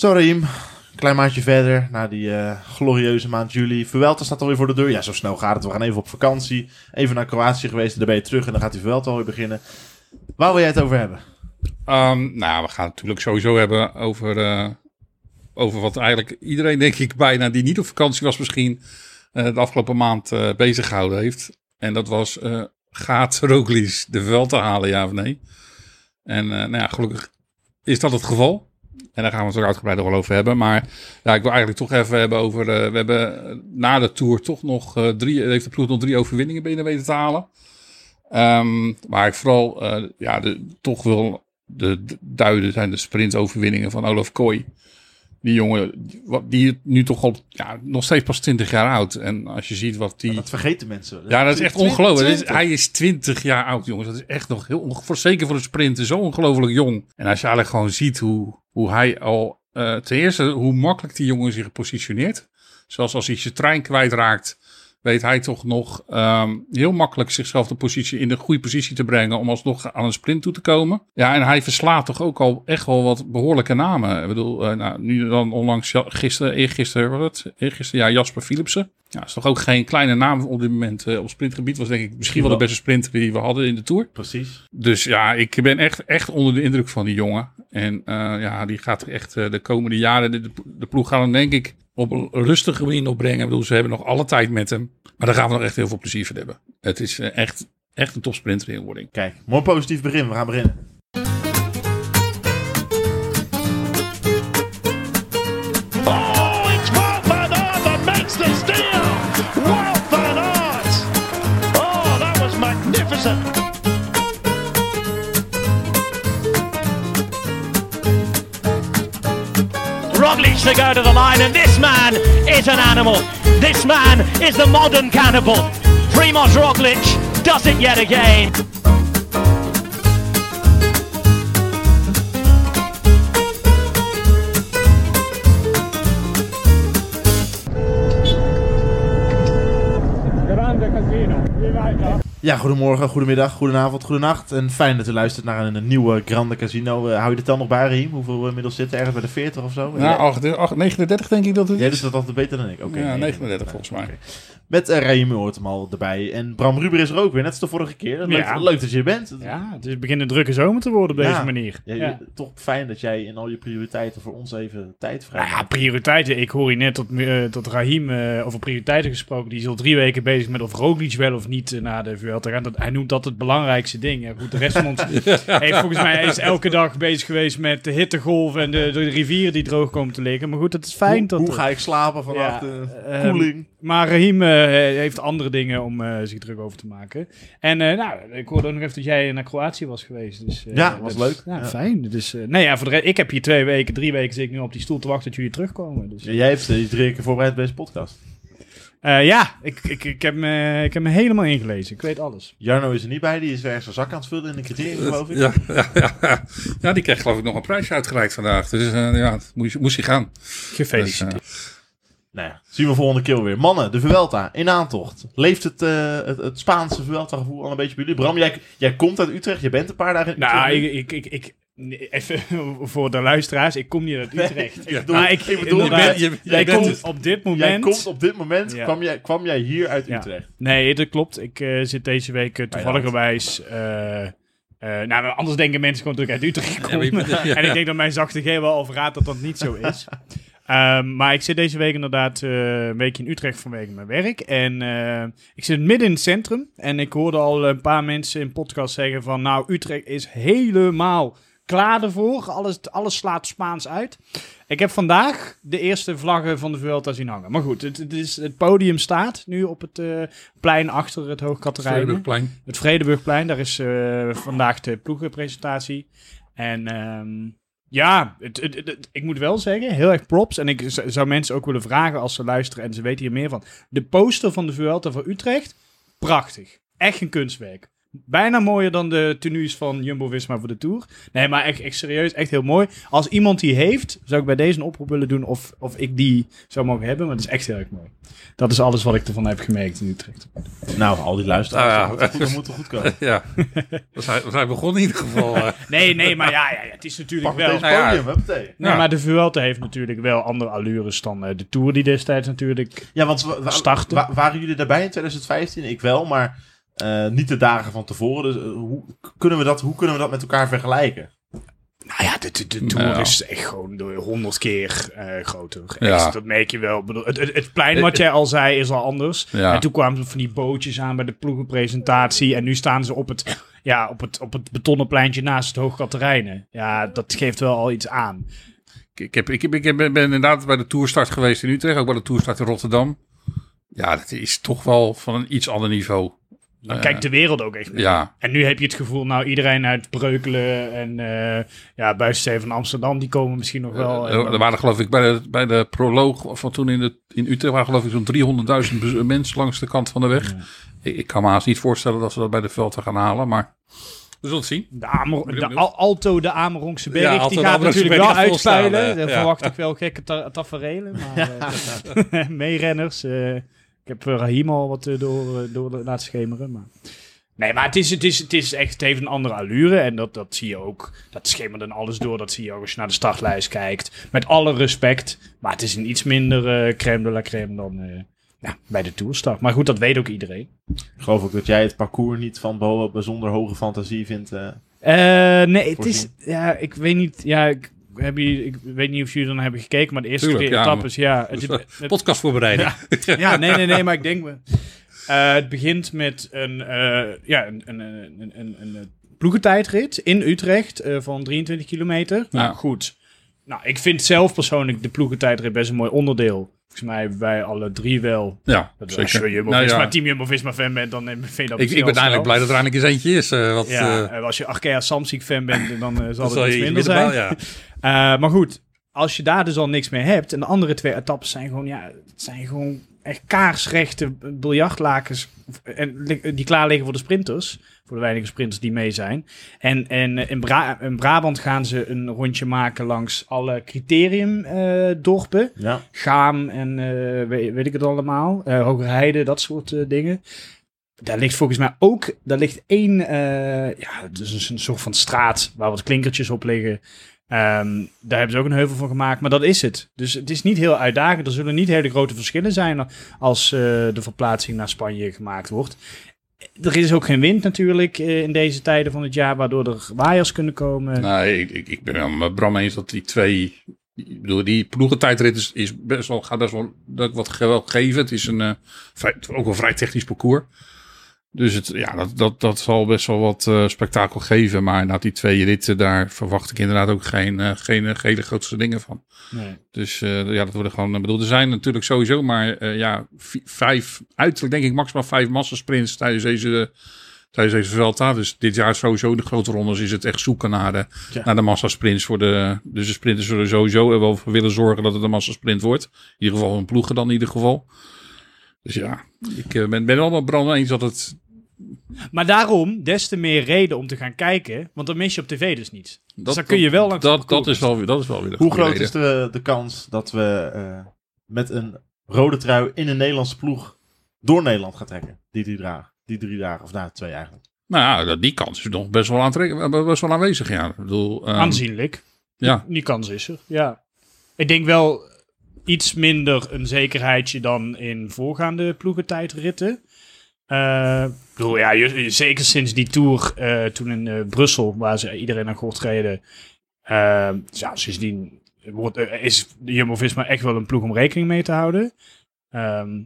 Zo, Raim. Klein maandje verder, na die eh, glorieuze maand juli. Vuelta staat alweer voor de deur. Ja, zo snel gaat het. We gaan even op vakantie. Even naar Kroatië geweest, dan ben je terug en dan gaat die Vuelta alweer beginnen. Waar wil jij het over hebben? Um, nou, we gaan het natuurlijk sowieso hebben over, uh, over wat eigenlijk iedereen, denk ik, bijna die niet op vakantie was misschien, uh, de afgelopen maand bezig gehouden heeft. En dat was, gaat Roglic de Vuelta halen, ja of nee? En nou ja, gelukkig is dat het geval. En daar gaan we het ook uitgebreid nog wel over hebben. Maar ja, ik wil eigenlijk toch even hebben over. We hebben na de tour toch nog uh, drie. Heeft de ploeg nog drie overwinningen binnen weten te halen. Um, waar ik vooral uh, ja, de, toch wil de, de, duiden zijn de sprintoverwinningen van Olaf Kooi. Die jongen, die nu toch al ja, nog steeds pas 20 jaar oud. En als je ziet wat die. dat vergeten mensen. Ja, dat is echt ongelooflijk. hij is 20 jaar oud, jongens. Dat is echt nog heel. Voor, zeker voor de sprinter, zo ongelooflijk jong. En als je eigenlijk gewoon ziet hoe, hoe hij al. Uh, ten eerste, hoe makkelijk die jongen zich positioneert. Zoals als hij zijn trein kwijtraakt weet hij toch nog um, heel makkelijk zichzelf de positie in de goede positie te brengen om alsnog aan een sprint toe te komen. Ja, en hij verslaat toch ook al echt wel wat behoorlijke namen. Ik bedoel, uh, nou, nu dan onlangs gisteren, eergisteren, wat het? Eergisteren, ja, Jasper Philipsen. Ja, is toch ook geen kleine naam op dit moment uh, op sprintgebied. Was denk ik misschien wel de beste sprinter die we hadden in de Tour. Precies. Dus ja, ik ben echt, echt onder de indruk van die jongen. En uh, ja, die gaat echt de komende jaren, de, de ploeg gaan dan denk ik op een rustige manier nog brengen. Ik bedoel, ze hebben nog alle tijd met hem. Maar daar gaan we nog echt heel veel plezier van hebben. Het is uh, echt, echt een topsprinter in wording. Kijk, mooi positief begin. We gaan beginnen. Oh, it's Wout van Aert that makes the steal! Wout van Aert! Oh, that was magnificent! Roglic to go to the line, and this man is an animal. This man is the modern cannibal. Primoz Roglic does it yet again. Ja, goedemorgen, goedemiddag, goedenavond, goedenacht. En fijn dat u luistert naar een, een nieuwe Grande Casino. Uh, hou je de tel nog bij, Riem? Hoeveel we inmiddels zitten? Ergens bij de 40 of zo? Ja, 8, 8, 39 denk ik dat het is. Jij doet dat altijd beter dan ik. Okay, ja, 39 volgens mij. Okay. Met uh, hem al erbij. En Bram Ruber is er ook weer, net als de vorige keer. Leuk, ja. leuk dat je er bent. Ja, het is begint een drukke zomer te worden op deze manier. Ja, ja. Toch fijn dat jij in al je prioriteiten voor ons even tijd vrij nou Ja, prioriteiten. Ik hoor je net tot, uh, tot Rahim uh, over prioriteiten gesproken. Die is al drie weken bezig met of Roglic wel of niet uh, naar de Vuelta gaan. Dat, hij noemt dat het belangrijkste ding. Ja, goed, de rest van ons heeft volgens mij is elke dag bezig geweest met de hittegolf en de, de rivieren die droog komen te liggen. Maar goed, het is fijn. Hoe, dat, hoe ga ik slapen vanaf de koeling? Um, maar Rahim heeft andere dingen om uh, zich druk over te maken. En uh, nou, ik hoorde ook nog even dat jij naar Kroatië was geweest. Dus, uh, ja, was leuk. Ja, ja. Fijn. Dus, nee, ja, voor de rest, ik heb hier twee weken, drie weken zit ik nu op die stoel te wachten dat jullie terugkomen. Dus. Ja, jij hebt die drie weken voorbereid bij deze podcast. Uh, ja, ik, ik, ik, heb me, ik heb me helemaal ingelezen. Ik weet alles. Jarno is er niet bij. Die is ergens zijn zak aan het vullen in de criterium, geloof ik. Ja, ja, ja, ja. die kreeg geloof ik nog een prijsje uitgereikt vandaag. Dus uh, ja, moest, moest hij gaan. Gefeliciteerd. Dus, uh, nou ja, zien we volgende keer weer. Mannen, de Vuelta in aantocht. Leeft het, uh, het, het Spaanse Vuelta gevoel al een beetje bij jullie? Bram, jij, jij komt uit Utrecht. Je bent een paar dagen in Utrecht. Nou, ik, ik, ik, even voor de luisteraars. Ik kom niet uit Utrecht. Nee, ik bedoel, maar ik, ik bedoel je bent, je, jij komt het. op dit moment... Jij komt op dit moment, ja. kwam, jij, kwam jij hier uit ja. Utrecht? Nee, dat klopt. Ik uh, zit deze week uh, toevalligerwijs... Uh, uh, nou, anders denken mensen gewoon dat ik uit Utrecht kom. Ja, ja, ja. en ik denk dat mijn zachte G wel al verraadt dat dat niet zo is. Um, maar ik zit deze week inderdaad uh, een weekje in Utrecht vanwege mijn werk. En uh, ik zit midden in het centrum. En ik hoorde al een paar mensen in podcast zeggen van... Nou, Utrecht is helemaal klaar ervoor. Alles, alles slaat Spaans uit. Ik heb vandaag de eerste vlaggen van de Vuelta zien hangen. Maar goed, het, het, is, het podium staat nu op het uh, plein achter het Hoogkaterijnen. Vredeburgplein. Het Vredeburgplein, daar is vandaag de ploegenpresentatie. En um, ja, ik moet wel zeggen, heel erg props. En ik zou mensen ook willen vragen als ze luisteren en ze weten hier meer van. De poster van de Vuelta voor Utrecht, prachtig. Echt een kunstwerk. Bijna mooier dan de tenues van Jumbo-Visma voor de Tour. Nee, maar echt, echt serieus, echt heel mooi. Als iemand die heeft, zou ik bij deze een oproep willen doen of, of ik die zou mogen hebben. Maar het is echt heel erg mooi. Dat is alles wat ik ervan heb gemerkt in Utrecht. Nou, al die luisteraars, Nou ja. dat, moet, er goed komen. Ja, we zijn, we zijn begonnen in ieder geval. eh. Nee, nee, maar ja, ja, ja, het is natuurlijk Pak wel... meteen Nou ja. podium. Nee, Ja. maar de Vuelta heeft natuurlijk wel andere allures dan eh, de Tour die destijds natuurlijk... Ja, want wa- wa- Starten. wa- waren jullie daarbij in 2015? Ik wel, maar niet de dagen van tevoren. Dus eh, hoe, kunnen we dat, hoe kunnen we dat met elkaar vergelijken? Nou ja, de, de, de Tour Ja. is echt gewoon honderd keer eh, groter. Ja. Echt, dat merk je wel. Ik bedoel, het, het, het plein wat jij al zei is al anders. Ja. En toen kwamen ze van die bootjes aan bij de ploegenpresentatie. En nu staan ze op het, ja, op het, op het betonnen pleintje naast het Hoogkaterijnen. Ja, dat geeft wel al iets aan. Ik, heb, ik, heb, ik heb- ben inderdaad bij de toerstart geweest in Utrecht, ook bij de toerstart in Rotterdam. Ja, dat is toch wel van een iets ander niveau. Dan Eh, kijkt de wereld ook echt mee. Ja, En nu heb je het gevoel, nou iedereen uit Breukelen en eh ja, Buitensteven van Amsterdam, die komen misschien nog wel. En er waren geloof ik bij de, bij de proloog van toen in, de, in Utrecht waren geloof ik zo'n 300.000 bez- mensen langs de kant van de weg. Ik, ik kan me haast niet voorstellen dat ze dat bij de Velten gaan halen, maar we zullen het zien. De, Amer, de Alto de Amerongse Berg, Ja, die gaat natuurlijk wel uitspelen. Daar Ja. verwacht ik wel gekke ta taferelen. Maar eh, meerenners. Ik heb eh, Rahim al wat eh, door, eh, door laten schemeren. Maar. Nee, maar het is, het, is, het is echt, het heeft een andere allure. En dat, dat zie je ook. Dat schemert dan alles door. Dat zie je ook als je naar de startlijst kijkt. Met alle respect. Maar het is een iets minder eh crème de la crème dan ja, bij de toerstart. Maar goed, dat weet ook iedereen. Ik geloof ook dat jij het parcours niet van bijzonder hoge fantasie vindt. nee, het is. Ja, ik weet niet. Ja, ik, heb je, ik weet niet of jullie dan hebben gekeken, maar de eerste Tuurlijk, twee ja, etappes, ja. Het, het- het- podcast voorbereiden. ja, nee, nee, nee, maar ik denk. eh het begint met een, eh, ja, een, een, een, een, ploegentijdrit in Utrecht eh, van 23 kilometer. Nou, goed. Nou, ik vind zelf persoonlijk de ploegentijdrit best een mooi onderdeel. Volgens mij wij alle drie wel. Ja, Dat als zeker. je Jumbo Nou, Visma, ja. team Jumbo Visma fan bent, dan vind je dat Ik, ik ben eigenlijk blij dat er eindelijk eens eentje is. eh, wat, Ja, eh, als je Arkea Samsic fan bent, dan zal dat het iets minder zijn. ja. Maar goed, als je daar dus al niks mee hebt. En de andere twee etappes zijn gewoon, ja, het zijn gewoon echt kaarsrechte biljartlakens. En die klaar liggen voor de sprinters. Voor de weinige sprinters die mee zijn. En, en eh, in, Bra- in Brabant gaan ze een rondje maken langs alle criteriumdorpen. ja. Gaam en eh, weet, weet ik het allemaal. Eh Hogerheide, dat soort eh, dingen. Daar ligt volgens mij ook, daar ligt één, eh, ja, dus een soort van straat waar wat klinkertjes op liggen. Ehm, daar hebben ze ook een heuvel van gemaakt, maar dat is het. Dus het is niet heel uitdagend. Er zullen niet hele grote verschillen zijn als eh, de verplaatsing naar Spanje gemaakt wordt. Er is ook geen wind natuurlijk eh, in deze tijden van het jaar, waardoor er waaiers kunnen komen. Nee, ik, ik, ik ben wel met Bram eens dat die twee. Ik bedoel, die ploegentijdrit is, best wel, gaat best wel dat wat ge- wel geven. Het is een eh, ook wel vrij technisch parcours. Dus het, ja, dat, dat, dat zal best wel wat eh, spektakel geven. Maar na die twee ritten, daar verwacht ik inderdaad ook geen, eh, geen eh, hele grootste dingen van. Nee. Dus ja, dat worden gewoon. Ik bedoel, er zijn natuurlijk sowieso maar ja, vi- vijf, uiterlijk denk ik maximaal vijf massasprints tijdens deze, tijdens deze Vuelta. Dus dit jaar sowieso de grote rondes is het echt zoeken naar de, Ja. naar de massasprints. Voor de, dus de sprinters zullen sowieso er wel voor willen zorgen dat het een massasprint wordt. In ieder geval een ploegen dan in ieder geval. Dus ja, ik eh, ben, ben wel met Bram eens dat het... Maar daarom des te meer reden om te gaan kijken, want dan mis je op tv dus niet. Dat, dus dan kun je wel langs het dat, dat, is wel, dat is wel weer de Hoe groot reden. is de, de kans dat we eh, met een rode trui in een Nederlandse ploeg door Nederland gaan trekken? Die drie dagen. Die drie dagen, of nou, twee eigenlijk. Nou ja, die kans is nog best wel, aantrek- best wel aanwezig. Ja. Ik bedoel, ehm, Aanzienlijk. Ja. Die kans is er, ja. Ik denk wel iets minder een zekerheidje dan in voorgaande ploegentijdritten. Ik bedoel, ja, je- zeker sinds die tour eh, toen in eh, Brussel, waar ze iedereen aan gort reden. ja, sindsdien wordt, is Jumbo-Visma echt wel een ploeg om rekening mee te houden. Ehm,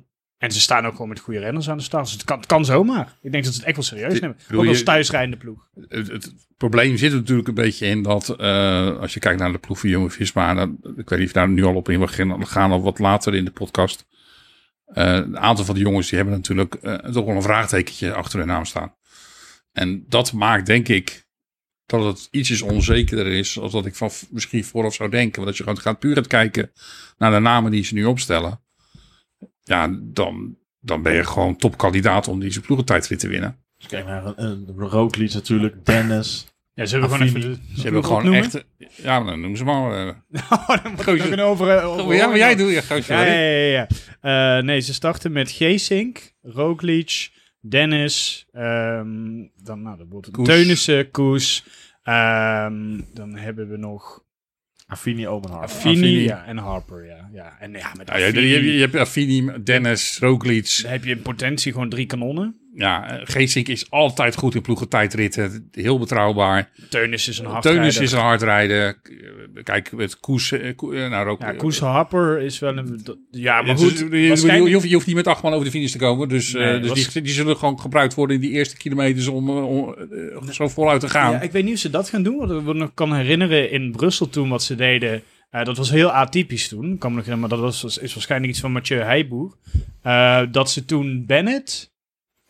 en ze staan ook gewoon met goede renners aan de start. Dus het kan, het kan zomaar. Ik denk dat ze het echt wel serieus nemen. Ook als thuisrijdende ploeg. het, het probleem zit er natuurlijk een beetje in dat eh, als je kijkt naar de ploeg van Jonge Visma, dan, ik weet niet of daar nu al op in we gaan al wat later in de podcast. Eh, een aantal van de jongens die hebben natuurlijk eh, toch wel een vraagtekentje achter hun naam staan. En dat maakt denk ik dat het ietsjes onzekerder is als dat ik van misschien vooraf zou denken. Want als je gewoon gaat puur gaat kijken naar de namen die ze nu opstellen, ja, dan, dan ben je gewoon topkandidaat om deze ploegentijdrit te winnen. Dus kijk naar een, een Roglic natuurlijk, Dennis. Ja, ze hebben gewoon even de, Ze hebben gewoon opnoemen? echt... Ja, dan noem ze maar. eh. Oh, dan moet ik Gozer. nog een over, over ja, maar jij doet... Ja, gozer, Ja, ja, ja. ja. Eh, nee, ze starten met Geesink, Roglic, Dennis, ehm, dan, nou, dat wordt het Koes. Teunissen, Koes. Ehm, dan hebben we nog Affini, Omen Hart. Affini, Affini. ja, en Harper, ja. ja. En ja, met je, Affini, je, je hebt Affini, Dennis, Roglic. dan heb je in potentie gewoon drie kanonnen. Ja, Geesink is altijd goed in ploegentijdritten. Heel betrouwbaar. Teunis is een hard Teunis is een. Kijk, met Koes... eh, eh, nou, ook, Ja, Koes Harper is wel een... Ja, maar Ja, goed. dus je, je, waarschijnlijk- je hoeft, je hoeft niet met acht man over de finish te komen. Dus, Nee, eh, dus was- die, die zullen gewoon gebruikt worden in die eerste kilometers om, om zo voluit te gaan. Ja, ik weet niet of ze dat gaan doen. Want ik me nog kan herinneren in Brussel toen wat ze deden. eh, dat was heel atypisch toen. Ik kan me nog herinneren, maar dat was, is waarschijnlijk iets van Mathieu Heijboer. Eh, dat ze toen Bennett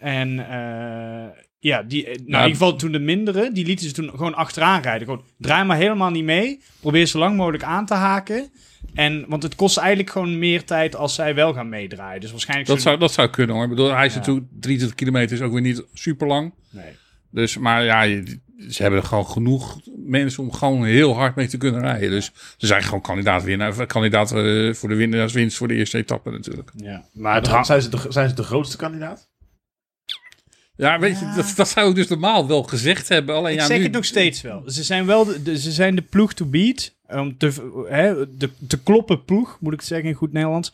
en eh, ja, die, eh, nou, in ieder geval toen de mindere, die lieten ze toen gewoon achteraan rijden. Gewoon, draai maar helemaal niet mee. Probeer zo lang mogelijk aan te haken. En, want het kost eigenlijk gewoon meer tijd als zij wel gaan meedraaien. Dus waarschijnlijk... dat, zullen- zou, dat zou kunnen hoor. Ik bedoel, hij is Ja. natuurlijk 23 kilometer, is ook weer niet super lang. Nee. Dus, maar ja, je- ze hebben gewoon genoeg mensen om gewoon heel hard mee te kunnen rijden. Dus ze zijn gewoon kandidaat, winnaar, kandidaat eh, voor de winnaarswinst voor de eerste etappe natuurlijk. Ja. Maar het Maar zijn, ze de, zijn ze de grootste kandidaat? Ja, weet je, dat, dat zou ik dus normaal wel gezegd hebben. Alleen Ik ja, zeg nu, het nog steeds wel. Ze zijn wel de, de- ze zijn de ploeg to beat. Om te, hè, de, te kloppen ploeg, moet ik zeggen in goed Nederlands.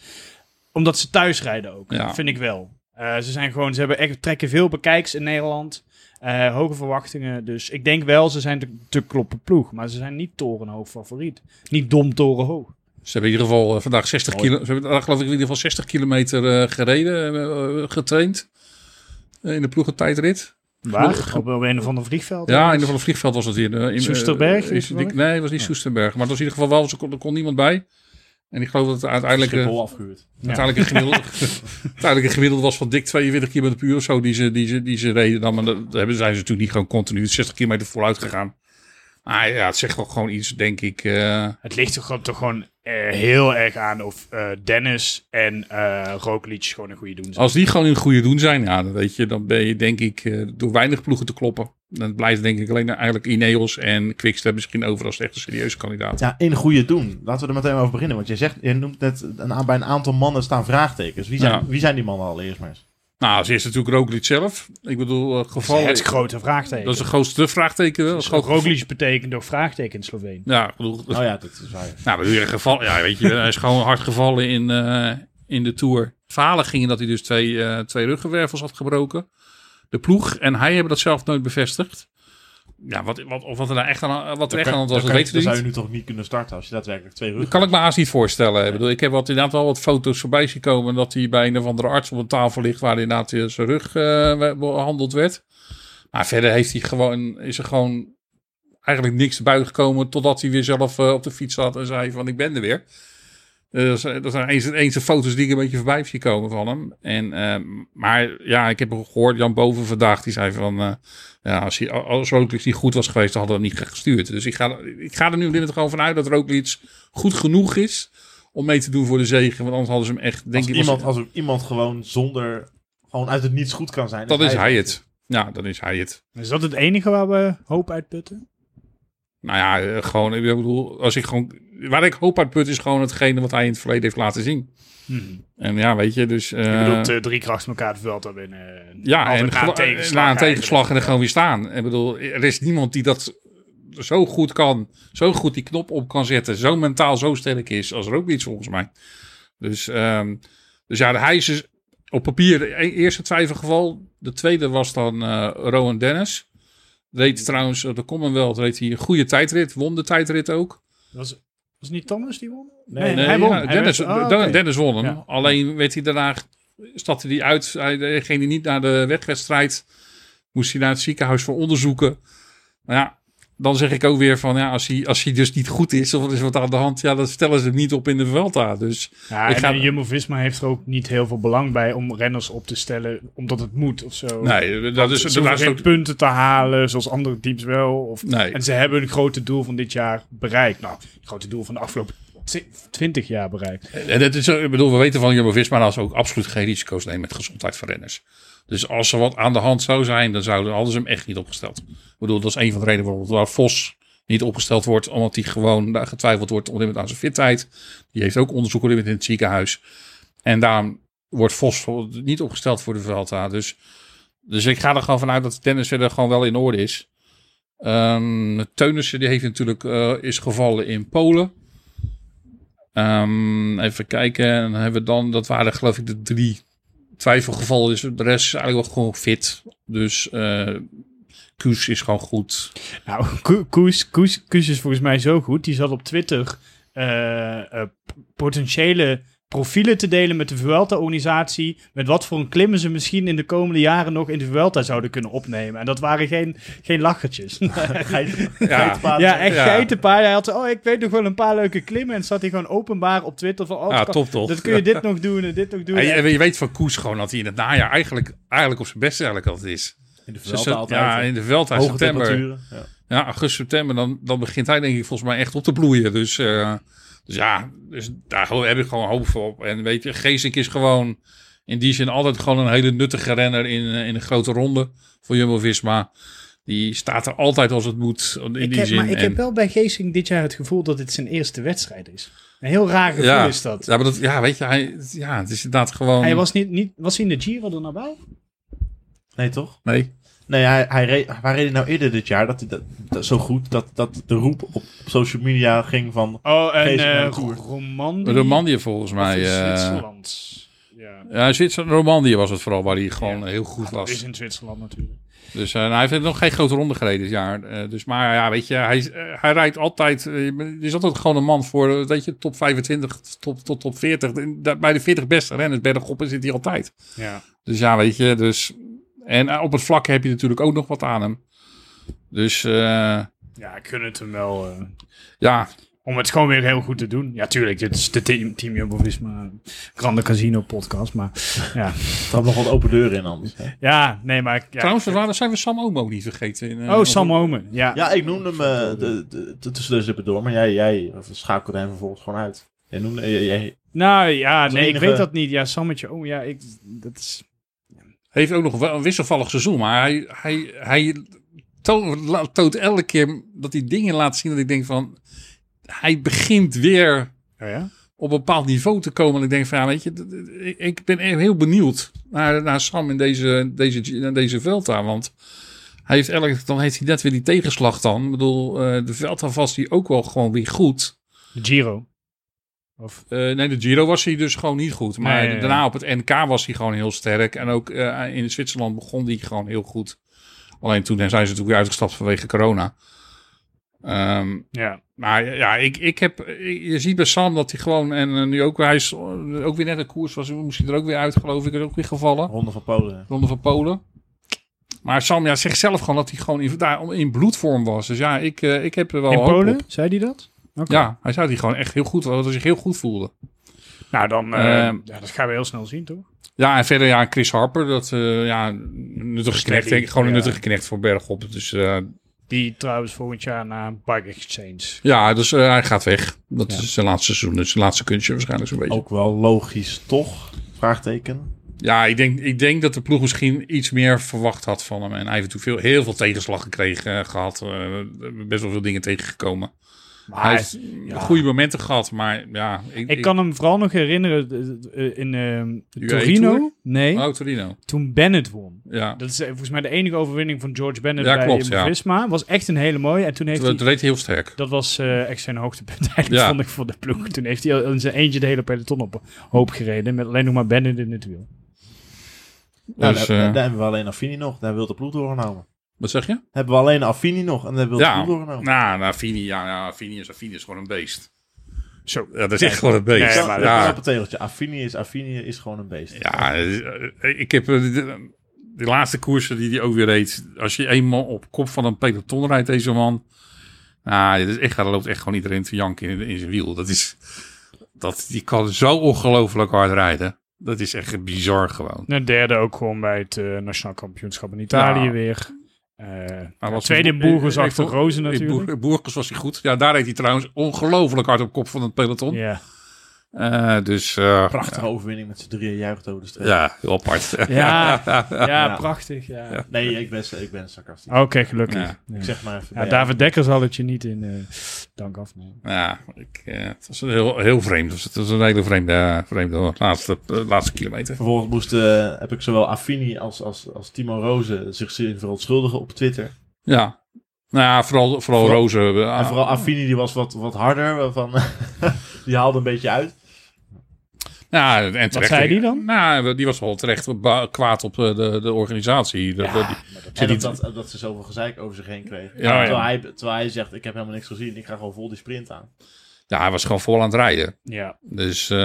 Omdat ze thuis rijden ook. Ja. Vind ik wel. Eh, ze zijn gewoon, ze hebben echt, trekken veel bekijks in Nederland. Eh, hoge verwachtingen. Dus ik denk wel, ze zijn de te kloppen ploeg. Maar ze zijn niet torenhoog favoriet. Niet dom torenhoog. Ze hebben in ieder geval eh, vandaag 60 Mooi. kilo, ze hebben vandaag, geloof ik in ieder geval 60 kilometer gereden, getraind. Eh, in de ploegentijdrit. Waar? Op, op een of ander vliegveld? Ja, in ieder geval een vliegveld was het hier. eh, in, Soesterberg, eh, is- toevallig? nee, het was niet Soesterberg. Maar het was in ieder geval wel, er kon, er kon niemand bij. En ik geloof dat het uiteindelijk, Schiphol afgehuurd. uiteindelijk, een gemiddelde, uiteindelijk een gemiddelde was van dik 42 km per uur of zo die ze, die ze, die ze reden. Dan, maar dat hebben, zijn ze natuurlijk niet gewoon continu 60 kilometer vooruit gegaan. Maar ja, het zegt wel gewoon iets, denk ik. eh, Het ligt toch, toch gewoon eh, heel erg aan of eh, Dennis en eh Roglic gewoon een goede doen zijn. Als die gewoon in het goede doen zijn, ja, dan weet je, dan ben je denk ik eh, door weinig ploegen te kloppen. Dan blijft denk ik alleen eigenlijk Ineos en Quickstep misschien over als echt een serieuze kandidaat. Ja, in goede doen. Laten we er meteen over beginnen. Want je zegt, je noemt net, een, aan- bij een aantal mannen staan vraagtekens. Wie zijn, Ja. wie zijn die mannen allereerst maar eens? Nou, als eerste natuurlijk Roglic zelf. Ik bedoel, het geval... het grote vraagteken. Dat is de grootste vraagteken wel. Dus Roglic betekent ook vraagteken in Slovenië. Ja, ik bedoel, Oh ja, dat is waar. Nou, een geval? Ja, weet je, hij is gewoon hard gevallen in, eh, in de Tour. Verhalen gingen dat hij dus twee, eh, twee ruggenwervels had gebroken. De ploeg en hij hebben dat zelf nooit bevestigd. Ja, wat, wat, of wat er nou echt aan, wat er echt aan was, dat weten we zou je nu toch niet kunnen starten als je daadwerkelijk twee Dat ruggen kan ik me haast niet voorstellen. Ik, bedoel, ik heb wat, inderdaad wel wat foto's voorbij zien komen dat hij bij een of andere arts op een tafel ligt waar inderdaad eh, zijn rug eh, behandeld werd. Maar verder heeft hij gewoon, is er gewoon eigenlijk niks buiten gekomen totdat hij weer zelf eh, op de fiets zat en zei van ik ben er weer. Eh, dat zijn- eens, eens de foto's die ik een beetje voorbij heb zien komen van hem. En, eh, maar ja, ik heb gehoord, Jan Boven vandaag, die zei van... eh, ja, als, hij, als Roglic niet goed was geweest, dan hadden we hem niet gestuurd. Dus ik ga, ik ga er nu dit gewoon vanuit dat Roglic goed genoeg is om mee te doen voor de zegen. Want anders hadden ze hem echt, denk Als ik... iemand, was- als iemand gewoon zonder, gewoon uit het niets goed kan zijn. dat is hij het. Ja, dan is hij het. Is dat het enige waar we hoop uitputten? Nou ja, eh, gewoon, ik bedoel, als ik gewoon... Waar ik hoop uit put is gewoon hetgene wat hij in het verleden heeft laten zien. En ja, weet je, dus... Je eh, bedoelt eh, drie krachten elkaar het veld winnen. Ja, Altijd en na een tegenslag. na een tegenslag en er eigenlijk. gewoon weer staan. Ik bedoel, er is niemand die dat zo goed kan, zo goed die knop op kan zetten, zo mentaal zo sterk is als Roglic volgens mij. Dus, ehm, dus ja, hij is dus op papier de e- eerste twijfelgeval. De tweede was dan eh Rowan Dennis. Reed trouwens op de Commonwealth reed hij een goede tijdrit, won de tijdrit ook. Was, was niet Thomas die won? Nee, Nee, hij won. ja, Hij Dennis, werd- ah. Dennis won hem. Ja. Alleen werd hij daarna, stapte hij uit. Hij ging hij niet naar de wedstrijd. Moest hij naar het ziekenhuis voor onderzoeken. Maar ja, dan zeg ik ook weer van ja, als hij, als hij dus niet goed is of er is wat aan de hand, ja, dan stellen ze hem niet op in de Vuelta. Dus Ja, Ik ga- eh, Jumbo-Visma heeft er ook niet heel veel belang bij om renners op te stellen, omdat het moet of zo. nee, dat is, ze hoeven ook, punten te halen, zoals andere teams wel. Of, Nee. En ze hebben een grote doel van dit jaar bereikt. Nou, het grote doel van de afgelopen 20 jaar bereikt. En dat is, ik bedoel, we weten van Jumbo-Visma dat ze ook absoluut geen risico's nemen met gezondheid van renners. Dus als er wat aan de hand zou zijn, dan zouden ze hem echt niet opgesteld. Ik bedoel, dat is een van de redenen waarom waar Vos niet opgesteld wordt, omdat hij gewoon getwijfeld wordt op aan zijn fitheid. Die heeft ook onderzoek in het ziekenhuis. En daarom wordt Vos niet opgesteld voor de Vuelta. Dus, dus ik ga er gewoon vanuit dat Dennis verder gewoon wel in orde is. Um, Teunissen die heeft natuurlijk uh, is gevallen in Polen. Um, even kijken. En dan hebben we dan, dat waren geloof ik de drie twijfelgevallen. Dus de rest is eigenlijk wel gewoon fit. Dus uh, is gewoon goed. Nou, Koes, Koes, Koes is volgens mij zo goed. Die zat op Twitter uh, uh, potentiële profielen te delen met de Vuelta-organisatie. Met wat voor een klimmen ze misschien in de komende jaren nog in de Vuelta zouden kunnen opnemen. En dat waren geen, geen lachertjes. ja. ja, echt ja. geitenpaard. Hij had zo, oh, ik weet nog wel een paar leuke klimmen. En zat hij gewoon openbaar op Twitter van, oh, ja, top, top. dat kun je dit nog doen en dit nog doen. En je, je, weet van Koes gewoon dat hij in het najaar eigenlijk, eigenlijk op zijn beste eigenlijk altijd is. In de Vuelta altijd. Ja, in de Vuelta september. Ja. ja, augustus, september, dan, dan begint hij denk ik volgens mij echt op te bloeien. Dus... Uh, dus ja, dus daar heb ik gewoon hoop op. En weet je, Geesink is gewoon in die zin altijd gewoon een hele nuttige renner in, eh, in een grote ronde voor Jumbo-Visma. Die staat er altijd als het moet. In ik die heb, zin. Maar ik en... heb wel bij Geesink dit jaar het gevoel dat dit zijn eerste wedstrijd is. Een heel raar gevoel ja, is dat. Ja, maar dat, ja, weet je, hij, ja, het is inderdaad gewoon... Hij was, niet, niet, was hij in de Giro er nou bij? Nee, toch? Nee. Nee, hij, hij reed, waar reed hij nou eerder dit jaar? Dat hij dat, dat, zo goed dat, dat de roep op social media ging van. Oh, en uh, Romandie. Romandie volgens mij. Of Zwitserland. Ja, ja Zwitserland, Romandie was het vooral waar hij gewoon ja. heel goed was. Dat is in Zwitserland natuurlijk. Dus uh, hij heeft nog geen grote ronde gereden dit jaar. Uh, dus, maar ja, weet je, hij, uh, hij rijdt altijd. er is altijd gewoon een man voor, weet je, top 25 tot top, top 40. Bij de 40 beste renners bergop zit hij altijd. Ja. Dus ja, weet je, dus en op het vlak heb je natuurlijk ook nog wat aan hem. Dus uh, ja, ik gun het hem wel. Uh, ja. Om het gewoon weer heel goed te doen. Ja, tuurlijk, dit is de team, team Jumbo-Visma Grande Casino podcast, maar ja. Er had nog wat open deuren in anders. Hè? Ja, nee, maar... Ja, Trouwens, we waren, zijn we Sam Omo niet vergeten? In, uh, oh, Sam Omo, ja. Ja, ik noemde hem de, de, de, tussen de zippen door, maar jij, jij schakelde hem vervolgens gewoon uit. Jij noemde... Jij, nou ja, nee, enige... ik weet dat niet. Ja, Sammetje, oh ja, ik, dat is... Heeft ook nog wel een wisselvallig seizoen, maar hij, hij, hij toont, toont elke keer dat hij dingen laat zien dat ik denk van, hij begint weer oh ja? op een bepaald niveau te komen. En ik denk van, ja, weet je, ik ben heel benieuwd naar, naar Sam in deze, deze, deze Velta, want hij heeft elke, dan heeft hij net weer die tegenslag dan. Ik bedoel, de Velta was hij ook wel gewoon weer goed. Giro. Of? Uh, nee, de Giro was hij dus gewoon niet goed. Maar nee, daarna op het NK was hij gewoon heel sterk. En ook uh, in Zwitserland begon hij gewoon heel goed. Alleen toen zijn ze natuurlijk weer uitgestapt vanwege corona. Um, ja. Maar ja, ik, ik heb, je ziet bij Sam dat hij gewoon, en uh, nu ook, hij is ook weer net een koers was, moest hij er ook weer uit, geloof ik, is ook weer gevallen. Ronde van Polen. Ronde van Polen. Maar Sam ja, zegt zelf gewoon dat hij gewoon in, daar in bloedvorm was. Dus ja, ik, ik heb er wel In hoop Polen? op. Zei hij dat? Okay. Ja, hij zei dat hij gewoon echt heel goed, dat hij zich heel goed voelde. Nou, dan, uh, uh, ja, dat gaan we heel snel zien, toch? Ja, en verder ja, Chris Harper, dat uh, ja, nuttige knecht, denk ik, gewoon een nuttige knecht voor Bergop. Dus, Die trouwens volgend jaar naar Bike Exchange. Ja, dus hij gaat weg. Dat ja. is zijn laatste seizoen, dus zijn laatste kunstje waarschijnlijk zo'n beetje. Ook wel logisch, toch? Vraagteken. Ja, ik denk, ik denk dat de ploeg misschien iets meer verwacht had van hem. En hij heeft natuurlijk veel, heel veel tegenslag gekregen, gehad. best wel veel dingen tegengekomen. Maar hij heeft ja. goede momenten gehad, maar ja. Ik, ik kan hem vooral nog herinneren in uh, Torino. Nee. Oh, Torino. Toen Bennett won. Ja. Dat is volgens mij de enige overwinning van George Bennett ja, bij klopt, ja. Visma. Was echt een hele mooie. En toen heeft toen, hij... reed hij heel sterk. Dat was uh, echt zijn hoogtepunt eigenlijk, ja. vond ik, voor de ploeg. Toen heeft hij in zijn eentje de hele peloton op hoop gereden. Met alleen nog maar Bennett in het wiel. Nou, dus, daar, uh, daar hebben we alleen Affini nog. Daar wil de ploeg doorgenomen. Wat zeg je? Hebben we alleen Affini nog en dan wil ja, de ploeg doorgenomen. Nou, nou Affini, ja, ja Affini, is, Affini is gewoon een beest. Zo. Ja, dat is echt gewoon een beest. Nee, maar ja. op het tegeltje. Affini is, Affini is gewoon een beest. Ja, ik heb de, de, laatste koersen die hij ook weer reed. Als je eenmaal op kop van een peloton rijdt, deze man. Nou, dit is echt, er loopt echt gewoon iedereen te janken in, in zijn wiel. Dat is, dat, die kan zo ongelooflijk hard rijden. Dat is echt bizar gewoon. Een derde ook gewoon bij het uh, Nationaal Kampioenschap in Italië ja. weer. Uh, tweede in Boergers achter Rozen natuurlijk. Boergers was hij goed. Ja, daar reed hij trouwens ongelooflijk hard op kop van het peloton. Ja. Uh, dus, uh, Prachtige overwinning met z'n drieën juicht over de streep. Ja, heel apart. ja, ja, ja, prachtig. Ja. Nee, ik ben, ik ben sarcastisch. Oké, okay, gelukkig. Ik zeg maar even. Ja, David Dekker zal het je niet in uh, dank afnemen. Ja, ik, het was heel, heel vreemd. Het was een hele vreemde, vreemde laatste, laatste kilometer. Vervolgens moest, heb ik zowel Affini als, als, als Timo Rozen zich verontschuldigen op Twitter. Ja, nou ja, vooral, vooral, vooral Rozen. En vooral Affini die was wat, wat harder. Van, die haalde een beetje uit. Ja, en terecht, Wat zei die dan? Nou, die was wel terecht kwaad op de, de, de organisatie. De, ja, de, die, en dat, dat, dat, ze zoveel gezeik over zich heen kreeg. Ja, terwijl, Hij, terwijl hij zegt, ik heb helemaal niks gezien. Ik ga gewoon vol die sprint aan. Ja, hij was gewoon vol aan het rijden. Ja. Dus... Uh,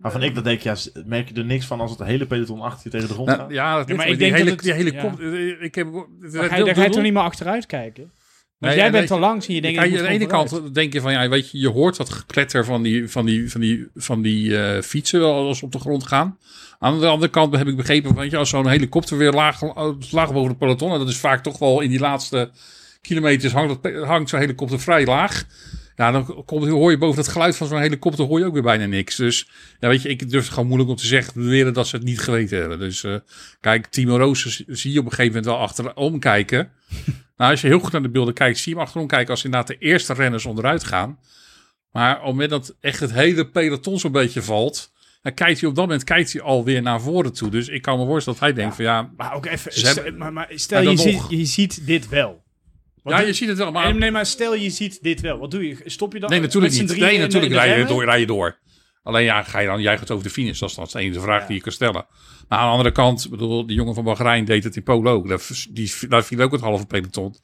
maar van ik dat denk, ja, merk je er niks van als het hele peloton achter je tegen de grond nou, gaat? Ja, dat ja, maar ik die denk hele, dat het, die hele ja. ik heb, maar ga je, daar ga je toch niet meer achteruit kijken? Nee, jij en bent al langs en je denkt... Aan de ene kant denk je van, ja, weet je, je hoort dat gekletter van die, van die, van die, van die eh, fietsen wel als ze op de grond gaan. Aan de andere kant heb ik begrepen, weet je, als zo'n helikopter weer laag, laag boven de peloton, en dat is vaak toch wel in die laatste kilometers hangt, dat- hangt zo'n helikopter vrij laag. Ja, dan komt, hoor je boven het geluid van zo'n helikopter hoor je ook weer bijna niks. Dus ja, weet je, ik durf het gewoon moeilijk om te zeggen beweren dat ze het niet geweten hebben. Dus eh, kijk, Timo Roos zie je op een gegeven moment wel achterom kijken. Nou, als je heel goed naar de beelden kijkt, zie je hem achterom kijken als inderdaad de eerste renners onderuit gaan. Maar op het moment dat echt het hele peloton zo'n beetje valt, dan kijkt hij op dat moment kijkt hij alweer naar voren toe. Dus ik kan me voorstellen dat hij denkt van ja, Maar ook even... Stel- hebben- maar, maar stel, je, ziet, je ziet dit wel. Wat ja je ziet het wel, maar... Nee, maar stel je ziet dit wel. Wat doe je? Stop je dan Nee, natuurlijk niet. Nee, natuurlijk rij je, door, rij je door. Alleen ja, ga je dan juichend over de finish? Dat is dan de enige vraag Ja. die je kan stellen. Maar aan de andere kant, bedoel, die jongen van Bahrein deed het in Polo ook. Daar, die, daar viel ook het halve peloton.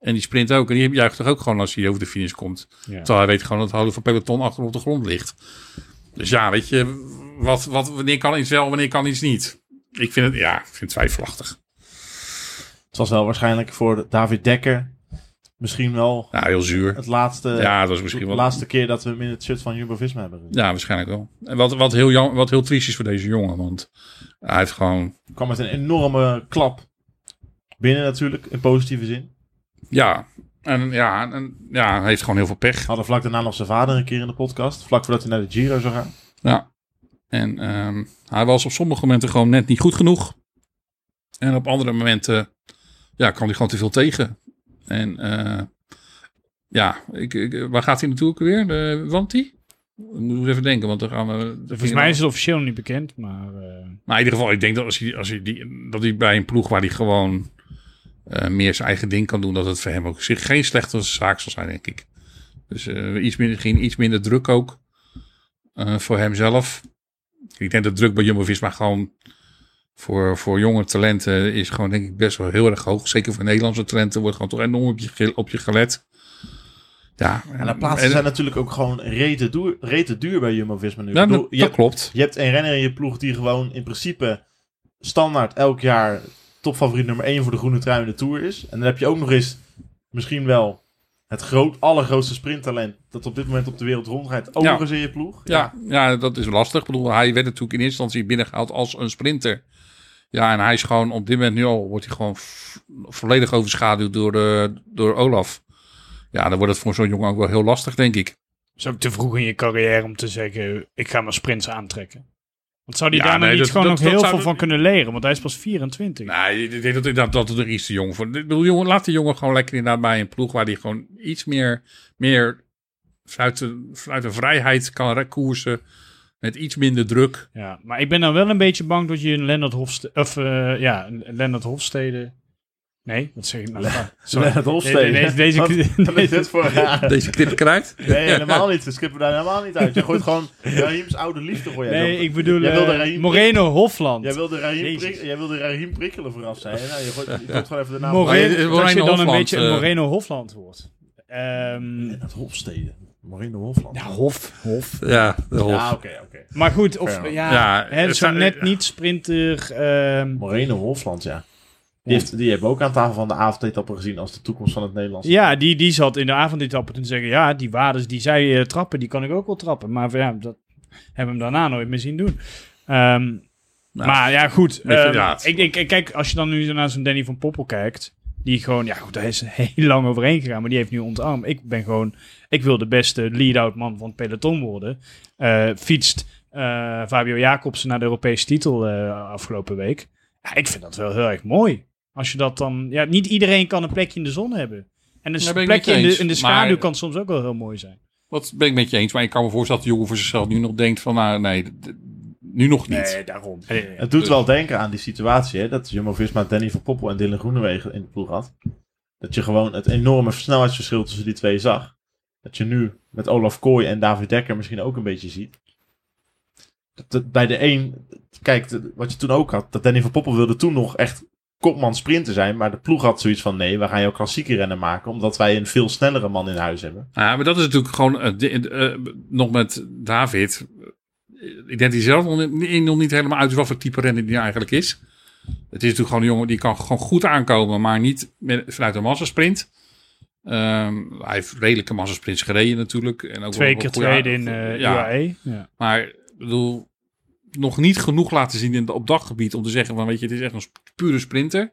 En die sprint ook. En die juicht toch ook gewoon als hij over de finish komt. Ja. Terwijl hij weet gewoon dat het halve peloton achter op de grond ligt. Dus ja, weet je, wat, wat, wanneer kan iets wel, wanneer kan iets niet? Ik vind het, ja, ik vind het twijfelachtig. Het was wel waarschijnlijk voor David Dekker misschien wel Ja, heel zuur. het laatste, Ja, dat was misschien de wel... laatste keer dat we hem in het shirt van Jumbo-Visma hebben gezien. Ja, waarschijnlijk wel. En wat, wat, heel, jam, wat heel triest is voor deze jongen. Want hij heeft gewoon kwam met een enorme klap binnen natuurlijk, in positieve zin. Ja, en ja, en, ja, hij heeft gewoon heel veel pech. Hadden vlak daarna nog zijn vader een keer in de podcast, vlak voordat hij naar de Giro zou gaan. Ja. En ehm, hij was op sommige momenten gewoon net niet goed genoeg. En op andere momenten ja, kwam hij gewoon te veel tegen. En eh, ja, ik, ik- waar gaat hij naartoe ook weer? De Wanti? Moet even denken, want dan gaan we... Volgens mij is het officieel nog niet bekend, maar... eh, Maar in ieder geval, ik denk dat als hij, als hij, die, dat hij bij een ploeg waar hij gewoon eh, meer zijn eigen ding kan doen, dat het voor hem ook zich geen slechte zaak zal zijn, denk ik. Dus eh, iets minder, misschien iets minder druk ook voor hemzelf. Ik denk dat druk bij Jumbo-Visma gewoon voor, voor jonge talenten is gewoon denk ik best wel heel erg hoog. Zeker voor Nederlandse talenten wordt gewoon toch enorm op je, op je gelet. Ja, En de plaatsen zijn natuurlijk ook gewoon rete duur, rete duur bij Jumbo-Visma nu. ja, bedoel, dat, je, dat hebt, klopt. je hebt een renner in je ploeg die gewoon in principe standaard elk jaar topfavoriet nummer 1 voor de groene trui in de Tour is. En dan heb je ook nog eens misschien wel het groot, allergrootste sprinttalent dat op dit moment op de wereld rondrijdt. Ook Ja. nog eens in je ploeg. Ja, ja, dat is lastig. Ik bedoel, hij werd natuurlijk in eerste instantie binnengehaald als een sprinter. Ja, en hij is gewoon op dit moment nu al, wordt hij gewoon volledig overschaduwd door, eh, door Olaf. Ja, dan wordt het voor zo'n jongen ook wel heel lastig, denk ik. is ook te vroeg in je carrière om te zeggen, ik ga mijn sprints aantrekken. Want zou die Ja, daar nee, niet dat- gewoon dat- nog dat heel veel van kunnen leren? Want hij is pas 24. Nee, ik denk dat dat, dat het er iets te jong voor. Ik bedoel, jongen, laat die jongen gewoon lekker inderdaad bij een ploeg waar hij gewoon iets meer, meer vanuit, de, vanuit de vrijheid kan koersen. Met iets minder druk. Ja, maar ik ben dan wel een beetje bang dat je een Lennart Hofstede... Of eh, ja, Lennart Hofstede... Nee, wat zeg ik nou? Ah, sorry. Lennart Hofstede. Deze, Wat- deze, Wat is dit voor raar? Deze knip eruit. Nee, helemaal niet. We skippen daar helemaal niet uit. Je gooit gewoon Rahiem's oude liefde. Gooi jij Nee, ik bedoel Jij wilde eh, Raheem- Moreno Hofland. Jij wilde Raheem, Jezus. prik, jij wilde Raheem prikkelen vooraf zijn. Nou, je gooit, je gooit gewoon even de naam. Moreno, dat je dan een beetje een eh, Moreno Hofland wordt. Ehm En het Hofstede. Moreno Hofland. ja, Hof, Hof. Ja, de Hof. Ja, oké, oké. Maar goed, of ja, Ja, hè, het zo zijn- net niet sprinter. ehm, Moreno Hofland, ja. Die, heeft, die hebben we ook aan tafel van de avondetappe gezien als de toekomst van het Nederlands. ja, die, die zat in de avondetappe te zeggen, ja, die waardes die zij eh, trappen, die kan ik ook wel trappen. Maar ja, dat hebben we hem daarna nooit meer zien doen. Ehm, maar ja, goed. Ehm, ik, ik- kijk, als je dan nu naar zo'n Danny van Poppel kijkt, die gewoon, ja goed, daar is heel lang overheen gegaan, maar die heeft nu ontarmd. Ik ben gewoon, ik wil de beste lead-out man van het peloton worden. Uh, fietst uh, Fabio Jacobsen naar de Europese titel uh, afgelopen week. Ja, ik vind dat wel heel erg mooi. Als je dat dan, ja, niet iedereen kan een plekje in de zon hebben. En een plekje in de, in de schaduw kan soms ook wel heel mooi zijn. Wat ben ik met je eens, maar ik kan me voorstellen dat de jongen voor zichzelf nu nog denkt van, nou nee, nu nog niet. Nee, daarom. Het doet wel denken aan die situatie, hè, dat Jumbo-Visma Danny van Poppel en Dylan Groenewegen in de ploeg had. Dat je gewoon het enorme snelheidsverschil tussen die twee zag. Dat je nu met Olaf Kooi en David Dekker misschien ook een beetje ziet. Dat, bij de een, kijk, wat je toen ook had, dat Danny van Poppel wilde toen nog echt kopman sprinter zijn. Maar de ploeg had zoiets van: nee, we gaan jouw klassieke rennen maken. Omdat wij een veel snellere man in huis hebben. Ja, maar dat is natuurlijk gewoon uh, nog met David. Ik denk dat hij zelf nog niet, nog niet helemaal uit is wat voor type renner die eigenlijk is. Het is natuurlijk gewoon een jongen die kan gewoon goed aankomen, maar niet met, vanuit een massasprint. Um, hij heeft redelijke massasprints gereden natuurlijk. En ook Twee keer tweede in uh, ja. UAE. Ja. Maar ik bedoel, nog niet genoeg laten zien in, op daggebied om te zeggen van weet je, het is echt een pure sprinter.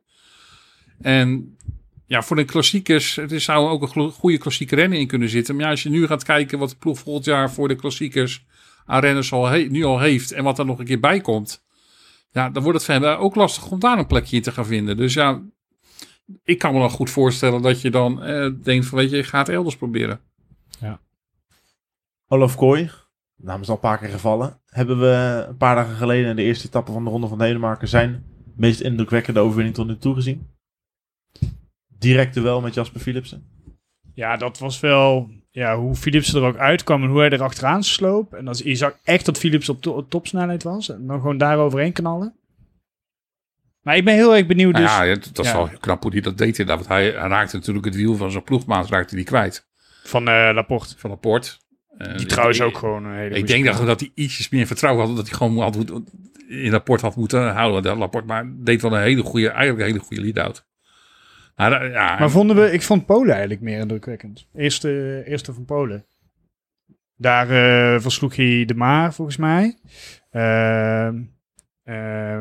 En ja, voor de klassiekers, het zou ook een goede klassieke rennen in kunnen zitten. Maar ja, als je nu gaat kijken wat de ploeg volgend jaar voor de klassiekers aan renners al nu al heeft en wat er nog een keer bij komt. Ja, dan wordt het verder ook lastig om daar een plekje in te gaan vinden. Dus ja, ik kan me dan goed voorstellen dat je dan eh, denkt van weet je, ga het elders proberen. Ja. Olaf Kooi, naam is al een paar keer gevallen. Hebben we een paar dagen geleden in de eerste etappe van de Ronde van Denemarken zijn meest indrukwekkende overwinning tot nu toe gezien? Direct wel met Jasper Philipsen. Ja, dat was wel ja, hoe Philipsen er ook uitkwam en hoe hij er achteraan sloop. En dat, je zag echt dat Philips op to topsnelheid was. En dan gewoon daar overheen knallen. Maar ik ben heel erg benieuwd. Dus, ja, dat is wel knap hoe hij dat deed inderdaad. Want hij, raakte natuurlijk het wiel van zijn ploegmaat raakte hij kwijt. Van uh, Laporte. Van Laporte. Uh, die trouwens ook gewoon een hele Ik denk dat, dat hij ietsjes meer vertrouwen had. Dat hij gewoon had, in Laporte had moeten houden. Laporte maar deed wel een hele goede, eigenlijk een hele goede lead-out. Maar, ja, maar vonden we, ik vond Polen eigenlijk meer indrukwekkend. Eerste, eerste van Polen. Daar uh, versloeg hij de Maar, volgens mij. Uh, uh,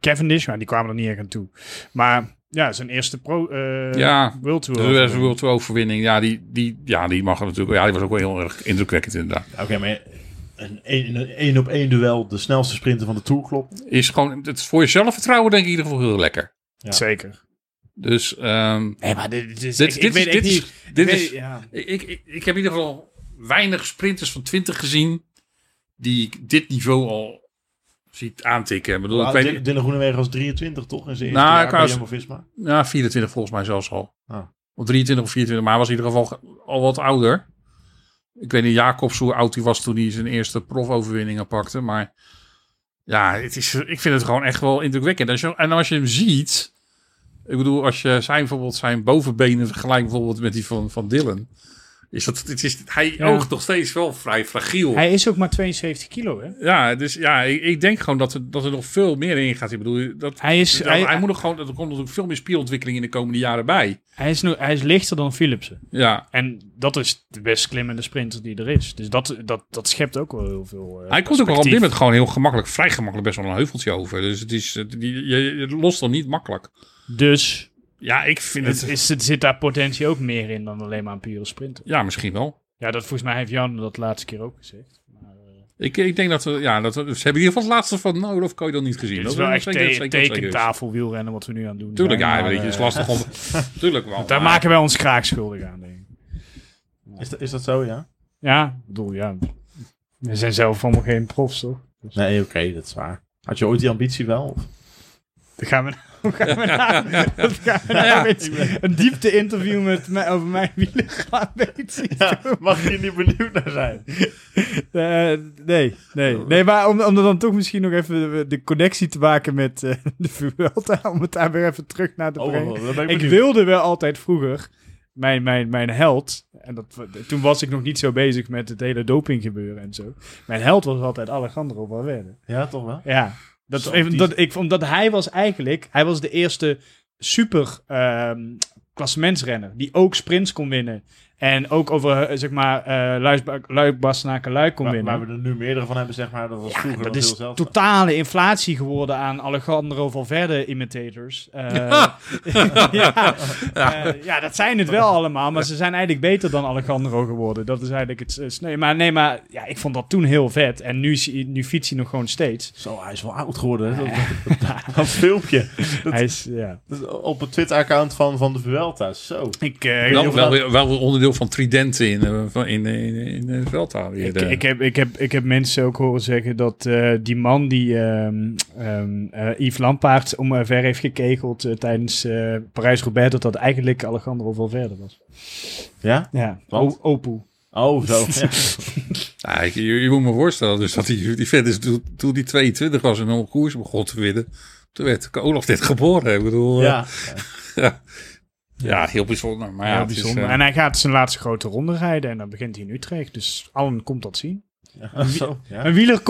Cavendish, maar die kwamen er niet echt aan toe. Maar ja, zijn eerste pro, uh, ja, World Tour. De World Tour overwinning. Ja, die, die, ja, die mag natuurlijk. Ja, die was ook wel heel erg indrukwekkend inderdaad. Oké, maar een één op één duel, de snelste sprinter van de Tour klopt. Is gewoon, het is voor je zelfvertrouwen denk ik in ieder geval heel lekker. Ja. Zeker. Dus, um, nee, maar dit, is, dit, dit, dit is, dit is, ja. ik, ik, ik heb in ieder geval weinig sprinters van 20 gezien die dit niveau al ziet aantikken. Ik bedoel, ik weet Dylan Groenewegen was 23 toch? In zijn eerste nou, jaar bij Visma. Ja, 24 volgens mij zelfs al. Ah. Of 23 of 24, maar hij was in ieder geval al wat ouder. Ik weet niet, Jacobs hoe oud hij was toen hij zijn eerste profoverwinningen pakte. Maar ja, het is, ik vind het gewoon echt wel indrukwekkend. Als je, en als je hem ziet, ik bedoel, als je zijn bijvoorbeeld zijn bovenbenen vergelijkt bijvoorbeeld met die van, van Dylan. Is dat, het is, hij ja. oogt nog steeds wel vrij fragiel. Hij is ook maar 72 kilo, hè? Ja, dus ja, ik, ik denk gewoon dat er, dat er nog veel meer in gaat. Ik bedoel, dat, hij, is, dat, hij, hij, moet nog gewoon, er komt natuurlijk veel meer spierontwikkeling in de komende jaren bij. Hij is, nu, hij is lichter dan Philipsen. Ja. En dat is de best klimmende sprinter die er is. Dus dat, dat, dat schept ook wel heel veel. Uh, hij komt ook wel op dit moment gewoon heel gemakkelijk, vrij gemakkelijk best wel een heuveltje over. Dus het is, je, je lost er niet makkelijk. Dus ja, ik vind het... het is, zit daar potentie ook meer in dan alleen maar een pure sprinter? Ja, misschien wel. Ja, dat volgens mij heeft Jan dat laatste keer ook gezegd. Maar, uh... ik, ik denk dat we, ja, dat we, ze hebben in ieder geval het laatste van nou, of kan je dat niet gezien. Het is wel echt te tekentafel wielrennen wat we nu aan doen Tuurlijk, ja, maar, het is lastig om... tuurlijk wel. Daar maken wij ons graag schuldig aan, denk ik. Is, dat, is dat zo, ja? Ja, ik bedoel, ja. We zijn zelf allemaal geen profs, toch? Dus... Nee, oké, okay, dat is waar. Had je ooit die ambitie wel? Of? Dan gaan we hoe gaan we nou, gaan we nou ja, een diepte-interview met mij over mijn wielen gaan weten? Ja, mag je niet benieuwd naar zijn? Uh, nee, nee. Nee, maar om, om dan toch misschien nog even de, connectie te maken met uh, de Vuelta, om het daar weer even terug naar te oh, brengen. ik, ik wilde wel altijd vroeger mijn, mijn, mijn held, en dat, toen was ik nog niet zo bezig met het hele doping gebeuren en zo. Mijn held was altijd Alejandro Valverde. Ja, toch wel? Ja. Dat, even, dat, ik, omdat hij was eigenlijk, hij was de eerste super um, klassementsrenner die ook sprints kon winnen. En ook over, eh, zeg maar, uh, Luik, Bastenaken, Luik kon winnen. Waar we er nu meerdere van hebben, zeg maar. Dat was ja, vroeger dat is heel totale inflatie geworden aan Alejandro Valverde imitators. Uh, ja. ja. Uh, ja, dat zijn het wel allemaal. Maar ze zijn eigenlijk beter dan Alejandro geworden. Dat is eigenlijk het sneu. Maar nee, maar ja, ik vond dat toen heel vet. En nu, nu fiets hij nog gewoon steeds. Zo, hij is wel oud geworden. Hè? Dat, dat, filmpje. Dat, hij is, ja. Op het Twitter-account van, van de Vuelta. Zo. Ik, wel, wel, wel onderdeel van Tridenten in, in, in, in, in Velta. Ik, ik, heb, ik, heb, ik heb mensen ook horen zeggen dat uh, die man die um, um, uh, Yves Lampaard omver heeft gekegeld uh, tijdens Parijs-Roubaix, dat dat eigenlijk Alejandro Valverde was. Ja? Ja, o Opoe. Oh, zo. ja. je, je, moet me voorstellen dus dat die, die vet is toen, toen die 22 was en een koers begon te winnen. Toen werd Olaf dit geboren. Ik bedoel, ja. ja. Ja, heel bijzonder. Maar ja, heel bijzonder. Is, uh... En hij gaat zijn laatste grote ronde rijden en dan begint hij in Utrecht. Dus allen komt dat zien. Ja, een, zo, ja. een wieler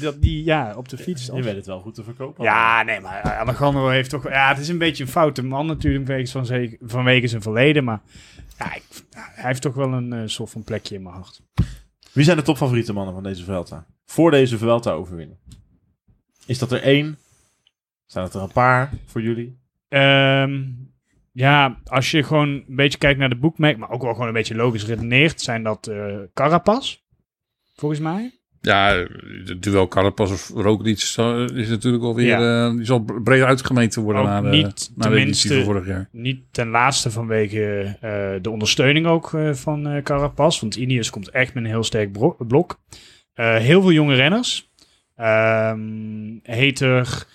dat die ja, op de fiets. Je weet het wel goed te verkopen. Ja, nee, maar Alejandro heeft toch... Ja, het is een beetje een foute man natuurlijk vanwege, van vanwege zijn verleden. Maar ja, ik, hij heeft toch wel een uh, soort van plekje in mijn hart. Wie zijn de topfavoriete mannen van deze Vuelta? Voor deze Vuelta-overwinning? Is dat er één? Zijn het er een paar voor jullie? Um, ja, als je gewoon een beetje kijkt naar de boekmerk, maar ook wel gewoon een beetje logisch redeneert, zijn dat uh, Carapas, volgens mij. Ja, het duel Carapas of Roglic is natuurlijk alweer, ja. uh, die zal breed uitgemeten worden ook na de, niet, na de editie van vorig jaar. Niet ten laatste vanwege uh, de ondersteuning ook uh, van Carapas, want Ineos komt echt met een heel sterk blok. heel veel jonge renners. Um, Heter,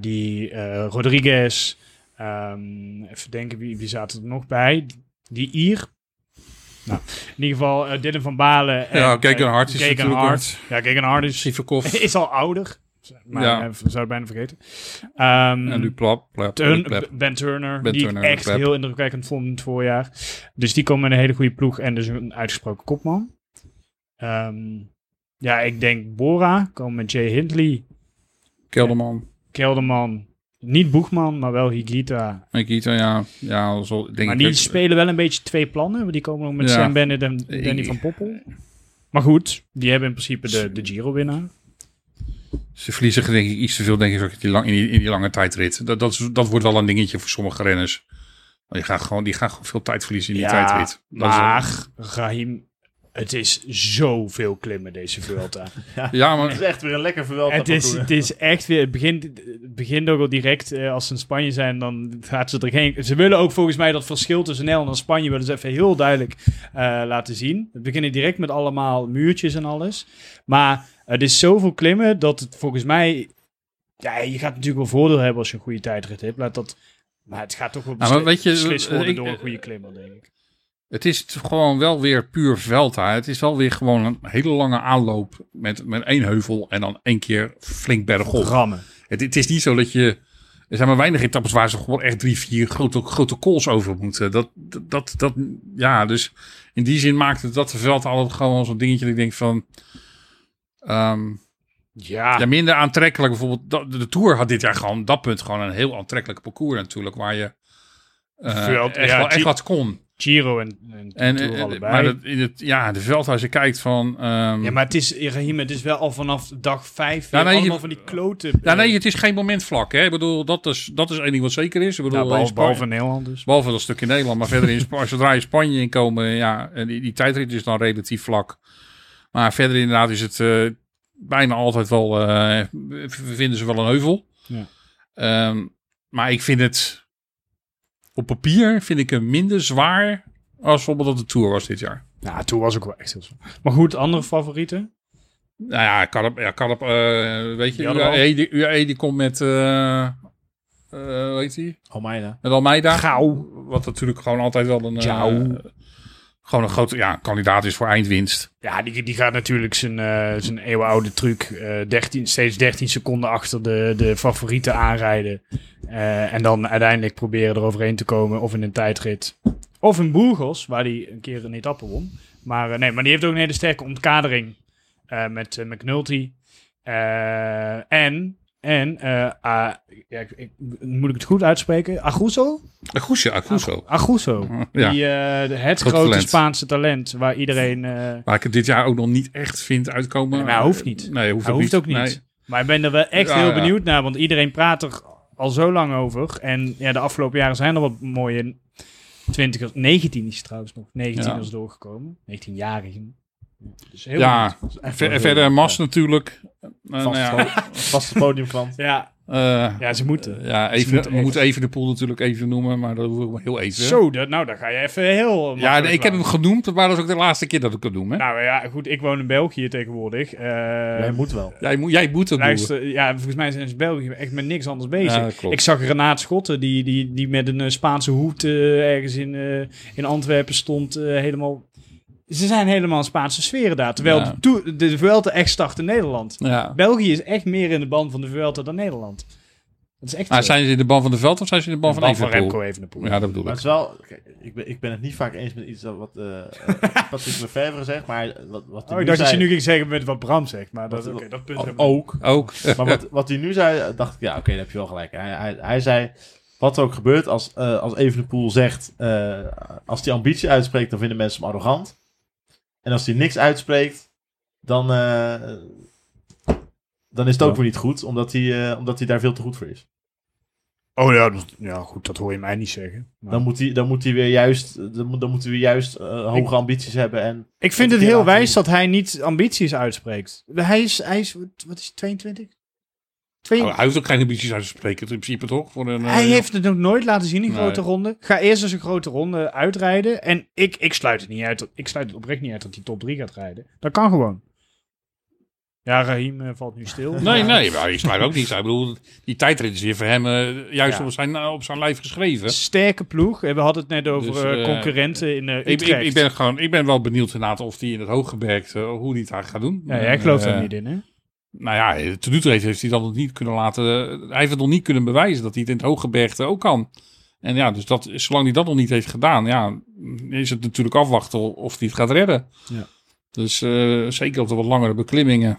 die Rodriguez, Um, even denken, wie, wie zaten er nog bij? Die Ier. Nou, in ieder geval uh, Dylan van Balen. En, ja, Kegan Hart is Kegan Hart. Ja, Kegan Hart is, is al ouder. Maar ja. Uh, zou het bijna vergeten. Um, en nu Plap. plap, Turn, plap. Ben Turner, ben die Turner, ik echt plap. heel indrukwekkend vond in het voorjaar. Dus die komen met een hele goede ploeg en dus een uitgesproken kopman. Um, ja, ik denk Bora, komen met Jay Hindley. Kelderman. Kelderman. Niet Boegman, maar wel Higita. Higita, ja. ja zo, denk maar die ik spelen wel een beetje twee plannen. Want die komen ook met ja. Sam Bennett en Danny van Poppel. Maar goed, die hebben in principe de, de Giro-winnaar. Ze verliezen denk ik iets te veel denk ik, in, die lang, in, die, in die lange tijdrit. Dat, dat, dat wordt wel een dingetje voor sommige renners. Die gaan gewoon, die gaan gewoon veel tijd verliezen in die ja, tijdrit. Dat maar Rahim het is zoveel klimmen deze Vuelta. ja, ja, maar het is echt weer een lekker Vuelta. Het is, het is echt weer, het begint, het begint ook al direct, uh, als ze in Spanje zijn, dan gaat ze er geen... Ze willen ook volgens mij dat verschil tussen Nederland en Spanje, willen ze even heel duidelijk uh, laten zien. Het beginnen direct met allemaal muurtjes en alles. Maar het is zoveel klimmen, dat het volgens mij... Ja, je gaat natuurlijk wel voordeel hebben als je een goede tijdrit hebt. Laat dat, maar het gaat toch wel nou, weet je, beslist worden ik, door een goede klimmer, denk ik. Het is gewoon wel weer puur Velta. Het is wel weer gewoon een hele lange aanloop met, met één heuvel en dan één keer flink bergop. Rammen. Het, het is niet zo dat je... Er zijn maar weinig etappes waar ze gewoon echt drie, vier grote, grote calls over moeten. Dat, dat, dat, ja, dus in die zin maakt het dat veld altijd gewoon zo'n dingetje dat ik denk van... Um, ja. ja, minder aantrekkelijk. Bijvoorbeeld de, de Tour had dit jaar gewoon dat punt gewoon een heel aantrekkelijk parcours natuurlijk. Waar je Veld, echt, ja, wel, echt wat kon. Giro en, en, en, en allebei. Maar dat, in het, ja, de veld als je kijkt van... Um... Ja, maar het is, Rahim, het is wel al vanaf dag vijf ja, nee, allemaal van die kloten. Ja, nee, het is geen momentvlak. Hè. Ik bedoel, dat is, dat is één ding wat zeker is. Ik bedoel, ja, behalve, behalve Nederland dus. Behalve dat stuk in Nederland. Maar verder in zodra je Spanje inkomen, ja, die, die tijdrit is dan relatief vlak. Maar verder inderdaad is het uh, bijna altijd wel... Uh, vinden ze wel een heuvel. Ja. Um, maar ik vind het op papier vind ik hem minder zwaar als bijvoorbeeld dat de Tour was dit jaar. Ja, Tour was ook wel echt heel zwaar. Maar goed, andere favorieten? Nou ja, op, ja, kan op uh, weet je, UAE die, UAE die komt met, uh, uh, hoe heet die? Almeida. Met Almeida. Gauw. Wat natuurlijk gewoon altijd wel een... Uh, gewoon een grote ja, kandidaat is voor eindwinst. Ja, die, die gaat natuurlijk zijn, uh, zijn eeuwenoude truc. Uh, 13, steeds 13 seconden achter de, de favorieten aanrijden. Uh, en dan uiteindelijk proberen eroverheen te komen. Of in een tijdrit. Of in Burgos, waar hij een keer een etappe won. Maar nee, maar die heeft ook een hele sterke ontkadering. met McNulty. en En, eh, ah, ja, ik, ik- moet ik het goed uitspreken? Aguso? Aguso, Aguso. Aguso. Ja. Die, eh, het Groot grote talent. Spaanse talent waar iedereen... eh, Waar ik het dit jaar ook nog niet echt vind uitkomen. Nee, maar hij hoeft niet. Nee, hoeft hij ook hoeft niet. ook niet. Nee. Maar ik ben er wel echt Ja, heel benieuwd naar, want iedereen praat er al zo lang over. En ja, de afgelopen jaren zijn er wat mooie 20, 19 is trouwens nog. 19 Ja. is doorgekomen. 19-jarigen. Dus heel Ja, ver- verder Mas natuurlijk. Eh, Vast, nou ja, vaste podiumklant. Ja, eh, ja, ze moeten. ja, Ze even, moeten we moeten even de pool natuurlijk even noemen, maar dat hoef ik maar heel even. Zo, dat, nou, dan ga je even heel. Ja, ik heb hem genoemd, maar dat is ook de laatste keer dat ik het noem. Hè? Nou ja, goed, ik woon in België tegenwoordig. Eh, Jij moet wel. jij, moet, jij moet het doen. Luister, ja, volgens mij zijn ze in België echt met niks anders bezig. Ja, dat ik zag Renaat Schotten, die, die, die met een Spaanse hoed ergens in, eh, in Antwerpen stond, eh, helemaal... Ze zijn helemaal in Spaanse sferen daar. Terwijl Ja. de, de Vuelta echt start in Nederland. Ja. België is echt meer in de band van de Vuelta dan Nederland. Dat is echt zijn ze in de ban van de veld of zijn ze in de ban De van band van Evenepoel? Remco Evenepoel. Ja, dat bedoel Maar ik. het is wel... kijk, ik, ben, ik ben het niet vaak eens met iets wat Patrick Lefevre zegt, maar wat, wat hij Oh, ik dacht dat je zei- nu ging zeggen met wat Bram zegt. Maar dat, Wat- oké, dat punt ook. Ook. Maar wat, wat hij nu zei, dacht ik, ja, oké, daar heb je wel gelijk. Hij, hij, hij zei, wat er ook gebeurt, als, eh als Evenepoel zegt, eh, als hij ambitie uitspreekt, dan vinden mensen hem arrogant. En als hij niks uitspreekt, dan, eh, dan is het ook Ja. weer niet goed, omdat hij, eh, omdat hij daar veel te goed voor is. Oh ja, dat, ja, goed, dat hoor je mij niet zeggen. Maar- Dan moet hij, dan moet hij weer juist, dan, moet, dan moet hij weer juist eh, hoge ambities hebben. En, Ik vind het heel wijs dat hij niet ambities uitspreekt. Hij is, hij is wat is hij, 22? Twee- Oh, hij hoeft ook geen ambities uit te spreken, in principe toch? Voor een, eh, hij heeft het nog nooit laten zien in Nee. grote ronde. Ga eerst eens een grote ronde uitrijden. En ik, ik sluit het niet uit. Ik sluit het oprecht niet uit dat hij top 3 gaat rijden. Dat kan gewoon. Ja, Raheem eh, valt nu stil. Nee, nee, maar ik sluit ook niet. uit. Ik bedoel, die tijdrit is weer voor hem eh, juist Ja. op, zijn, op zijn lijf geschreven. Sterke ploeg. We hadden het net over Dus, eh, eh, concurrenten in eh Ik, ik, ik, ben gewoon, ik ben wel benieuwd inderdaad of hij in het hooggebergte, hoe hij het daar gaat doen. ja, jij gelooft Eh, er niet in, hè? Nou ja, tot nu toe heeft hij dat nog niet kunnen laten. Hij heeft het nog niet kunnen bewijzen dat hij het in het hooggebergte ook kan. En ja, dus dat, zolang hij dat nog niet heeft gedaan, ja, is het natuurlijk afwachten of hij het gaat redden. Ja. Dus eh, zeker op de wat langere beklimmingen.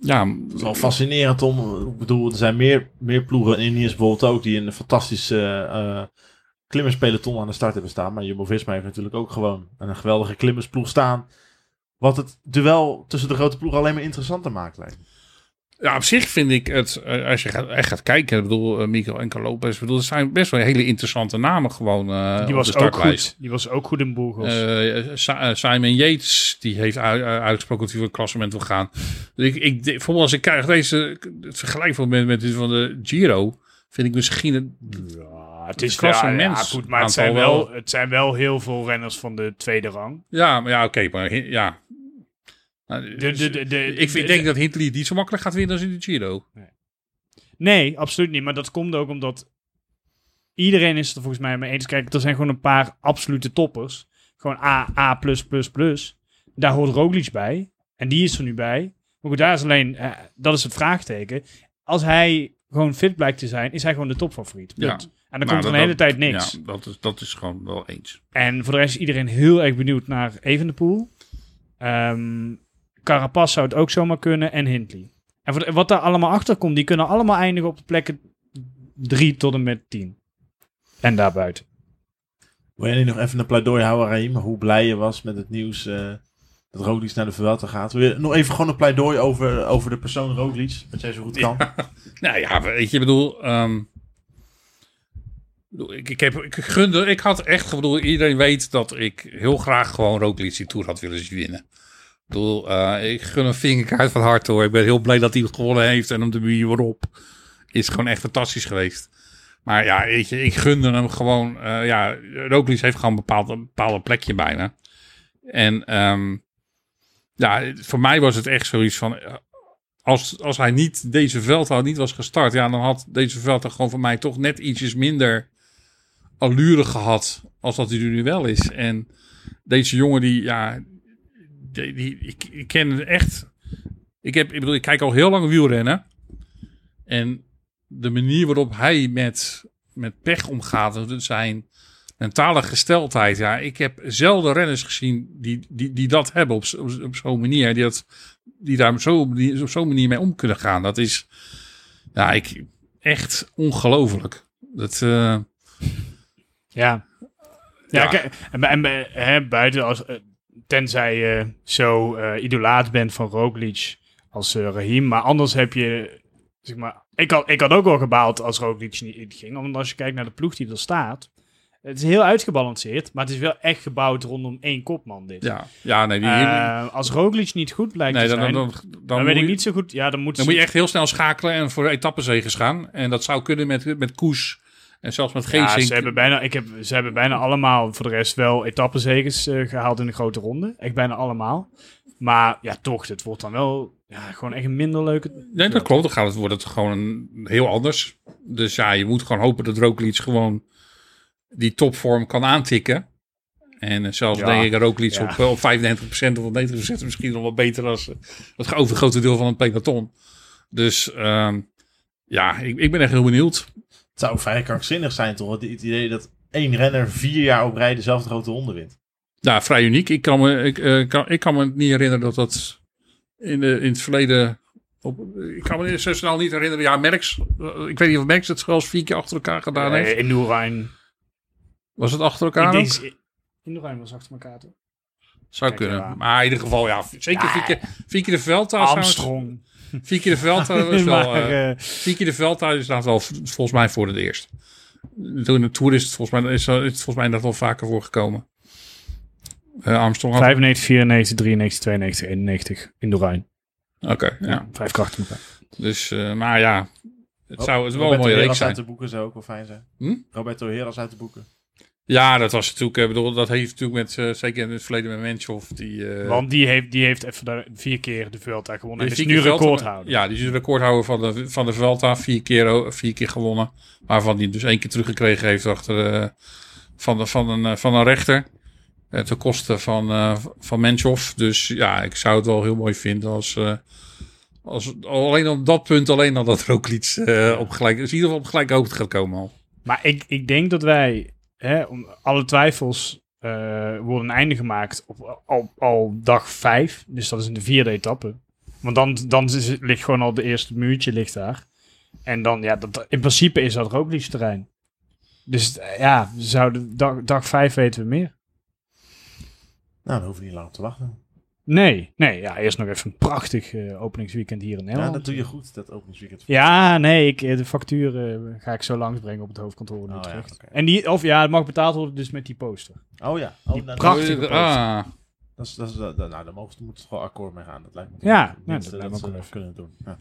Ja, Het is wel fascinerend om. Ik bedoel, er zijn meer, meer ploegen. En Ineos bijvoorbeeld ook. Die een fantastische eh klimmerspeloton aan de start hebben staan. Maar Jumbo-Visma heeft natuurlijk ook gewoon een geweldige klimmersploeg staan. Wat het duel tussen de grote ploegen alleen maar interessanter maakt. Lijkt. me. Ja, op zich vind ik het, eh, als je gaat, echt gaat kijken, ik bedoel, uh, Miguel en Lopez, bedoel, er zijn best wel hele interessante namen gewoon eh Die op was de ook goed. Die was ook goed in Burgos. Eh, eh, Simon Yates, die heeft uitgesproken dat hij voor het klassement wil gaan. Dus ik, ik, bijvoorbeeld als ik krijg deze, het vergelijk met, met die van de Giro, vind ik misschien het, Ja, het is klassement ja, goed, maar het zijn, wel, het zijn wel heel veel renners van de tweede rang. ja, maar ja, oké, maar hi- ja. Nou, De, de, de, de, ik vind, de- denk dat Hindley niet zo makkelijk gaat winnen als in de Giro. Nee, absoluut niet. Maar dat komt ook omdat iedereen is het er volgens mij mee eens. Kijk, er zijn gewoon een paar absolute toppers. Gewoon A, A++++. Daar hoort Roglic bij. En die is er nu bij. Maar goed, daar is alleen, eh, dat is het vraagteken. Als hij gewoon fit blijkt te zijn, is hij gewoon de topfavoriet. Ja. En dan Nou, komt er een hele dat- tijd niks. Ja, dat is, dat is gewoon wel eens. En voor de rest is iedereen heel erg benieuwd naar Evenepoel. Ehm Carapaz zou het ook zomaar kunnen en Hindley. En wat daar allemaal achter komt, die kunnen allemaal eindigen op de plekken 3 tot en met 10. En daarbuiten. Wil jij nu nog even een pleidooi houden, Raim? Hoe blij je was met het nieuws eh, dat Roglic naar de Vuelta gaat. Wil je nog even gewoon een pleidooi over, over de persoon Roglic? Wat jij zo goed kan. Nou ja, weet je, ik bedoel... ehm, ik ik, ik, heb, ik gunde, ik had echt, ik bedoel, iedereen weet dat ik heel graag gewoon Roglic die Tour had willen zien winnen. Ik bedoel, eh, ik gun een vingerkaart van harte hoor. Ik ben heel blij dat hij het gewonnen heeft en om de manier waarop is gewoon echt fantastisch geweest. Maar ja, weet je, ik gunde hem gewoon, eh, ja, heeft gewoon een bepaald, een bepaalde plekje bijna. En ehm, ja, voor mij was het echt zoiets van, eh, als, als hij niet deze Veldhout niet was gestart, ja, dan had deze Veldhout gewoon voor mij toch net ietsjes minder allure gehad als dat hij nu wel is. En deze jongen die, ja, die, die- ik, ik ken echt. Ik, heb, ik bedoel, ik kijk al heel lang wielrennen. En de manier waarop hij met, met pech omgaat, zijn mentale gesteldheid. Ja, ik heb zelden renners gezien die, die, die dat hebben op, op, zo'n manier. Die, dat, die daar zo, die, op zo'n manier mee om kunnen gaan. Dat is, Ja, ik, echt ongelooflijk. Dat, eh, Ja. Ja, Ja. kijk, en, buiten als, eh, tenzij je zo eh, idolaat bent van Roglic als eh, Raheem, maar anders heb je, zeg maar, ik had, ik had ook wel gebaald als Roglic niet ging, want als je kijkt naar de ploeg die er staat, het is heel uitgebalanceerd, maar het is wel echt gebouwd rondom één kopman dit. ja, ja, nee, die, Eh, als Roglic niet goed blijkt nee te dan, zijn, dan, dan, dan, dan, weet ik niet zo goed, ja, dan moet Dan moet je echt heel snel schakelen en voor etappenzegers gaan. En dat zou kunnen met, met Koes en zelfs met Ja, Geesink. ze hebben, bijna, ik heb, ze hebben bijna allemaal voor de rest wel etappenzegers eh, gehaald in de grote ronde. Echt bijna allemaal. Maar ja, toch, het wordt dan wel ja, gewoon echt een minder leuke... Nee, dat klopt. Dan gaat het, wordt het gewoon heel anders. Dus ja, je moet gewoon hopen dat Roglic gewoon die topvorm kan aantikken. En eh, zelfs Ja, denk ik Roglic ja. op, eh, op 95% of op 90% misschien nog wel beter als eh, het overgrote deel van het peloton. Dus ehm, ja, ik, ik ben echt heel benieuwd. Het zou vrij krankzinnig zijn, toch? Het, idee dat één renner vier jaar op rij dezelfde grote ronde wint. Ja, vrij uniek. Ik kan me, ik, eh, kan, ik kan me niet herinneren dat dat in, de, in het verleden. Op, ik kan me zo snel niet herinneren. Ja, Merks. eh, ik weet niet of Merks het zelfs vier keer achter elkaar gedaan heeft. Eh, in Noerijn. Was het achter elkaar? Ik ook? denk, in Noerijn was achter elkaar, toch? Zou Kijk, kunnen. ja. Maar in ieder geval, ja, zeker vier keer, vier keer de trouwens. Armstrong. Vier keer de Veldhuis is wel. Maar, vier keer de Veldhuis is inderdaad wel volgens mij voor het eerst. Toen de Tour is het volgens mij, is, is het volgens mij inderdaad wel vaker voorgekomen. Eh Armstrong had... 95, 94, 93, 92, 91 in Noerijn. Oké, ja. Vijf krachten elkaar. Dus, eh, maar ja, het zou het wel een Roberto mooie reeks Heras zijn. uit de boeken zou ook wel fijn zijn. Hm? Roberto Heras uit de boeken. Ja, dat was natuurlijk, ik bedoel, dat heeft natuurlijk met, eh, zeker in het verleden met Menschhoff, die... eh, Want die heeft, die heeft even vier keer de Vuelta gewonnen. En die is vier nu recordhouder. Ja, die is de recordhouder van de, van de Vuelta, vier keer, vier keer gewonnen. Waarvan hij dus één keer teruggekregen heeft achter, eh, van, de, van, een, eh, van een rechter. Eh, ten koste van, eh van Menschhoff. Dus ja, ik zou het wel heel mooi vinden als... eh, als alleen op dat punt, alleen al dat Roglic eh op gelijk, is in ieder geval op gelijke hoogte gaat komen al. Maar ik, ik denk dat wij, om alle twijfels, eh, worden een einde gemaakt op al, al dag vijf. Dus dat is in de vierde etappe. Want dan, dan ligt gewoon al de eerste muurtje ligt daar. En dan, ja, dat, in principe is dat Roglic terrein. Dus eh, ja, zouden dag, dag vijf weten we meer. Nou, dan hoeven we niet lang op te wachten. Nee, nee, ja, eerst nog even een prachtig eh, openingsweekend hier in Ja, Nederland. dat doe je goed, dat openingsweekend. Ja, nee, ik, eh, de factuur eh, ga ik zo langsbrengen op het hoofdkantoor in Oh, Utrecht. ja, oké. En die, of ja, het mag betaald worden dus met die poster. Oh ja. Oh, nou, prachtige dat- poster. Ah, Dat is, dat is, dat, nou, daar mogen ze moeten ze gewoon akkoord mee gaan. Dat lijkt me toch Ja, het ja, dat lijkt me dat ze wel even. kunnen doen. Ja.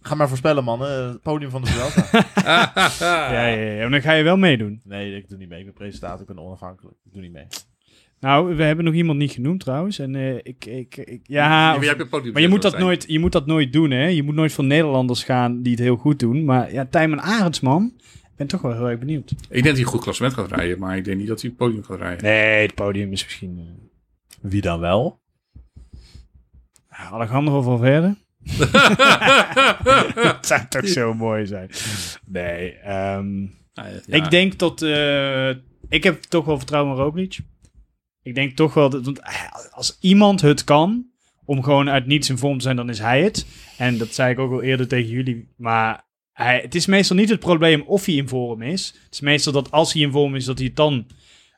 Ga maar voorspellen, man. Het podium van de Vuelta. Ja, ja, ja, maar dan ga je wel meedoen. nee, ik doe niet mee. Ik ben presentator, ik ben onafhankelijk. Ik doe niet mee. Nou, we hebben nog iemand niet genoemd trouwens. En eh, ik, ik, ik, ja, maar, je moet, dat nooit, je moet dat nooit doen, hè. Je moet nooit voor Nederlanders gaan die het heel goed doen. Maar ja, Tijmen Arendsman, ik ben toch wel heel erg benieuwd. Ik denk dat hij een goed klassement gaat rijden, maar ik denk niet dat hij het podium gaat rijden. Nee, het podium is misschien... eh, Wie dan wel? ja, Alejandro Valverde. dat zou toch zo mooi zijn. Nee, ehm, Ja. Ik denk dat... eh, ik heb toch wel vertrouwen in Roglic. Ik denk toch wel dat... Want als iemand het kan... om gewoon uit niets in vorm te zijn, dan is hij het. En dat zei ik ook al eerder tegen jullie. Maar hij, het is meestal niet het probleem of hij in vorm is. Het is meestal dat als hij in vorm is, dat hij het dan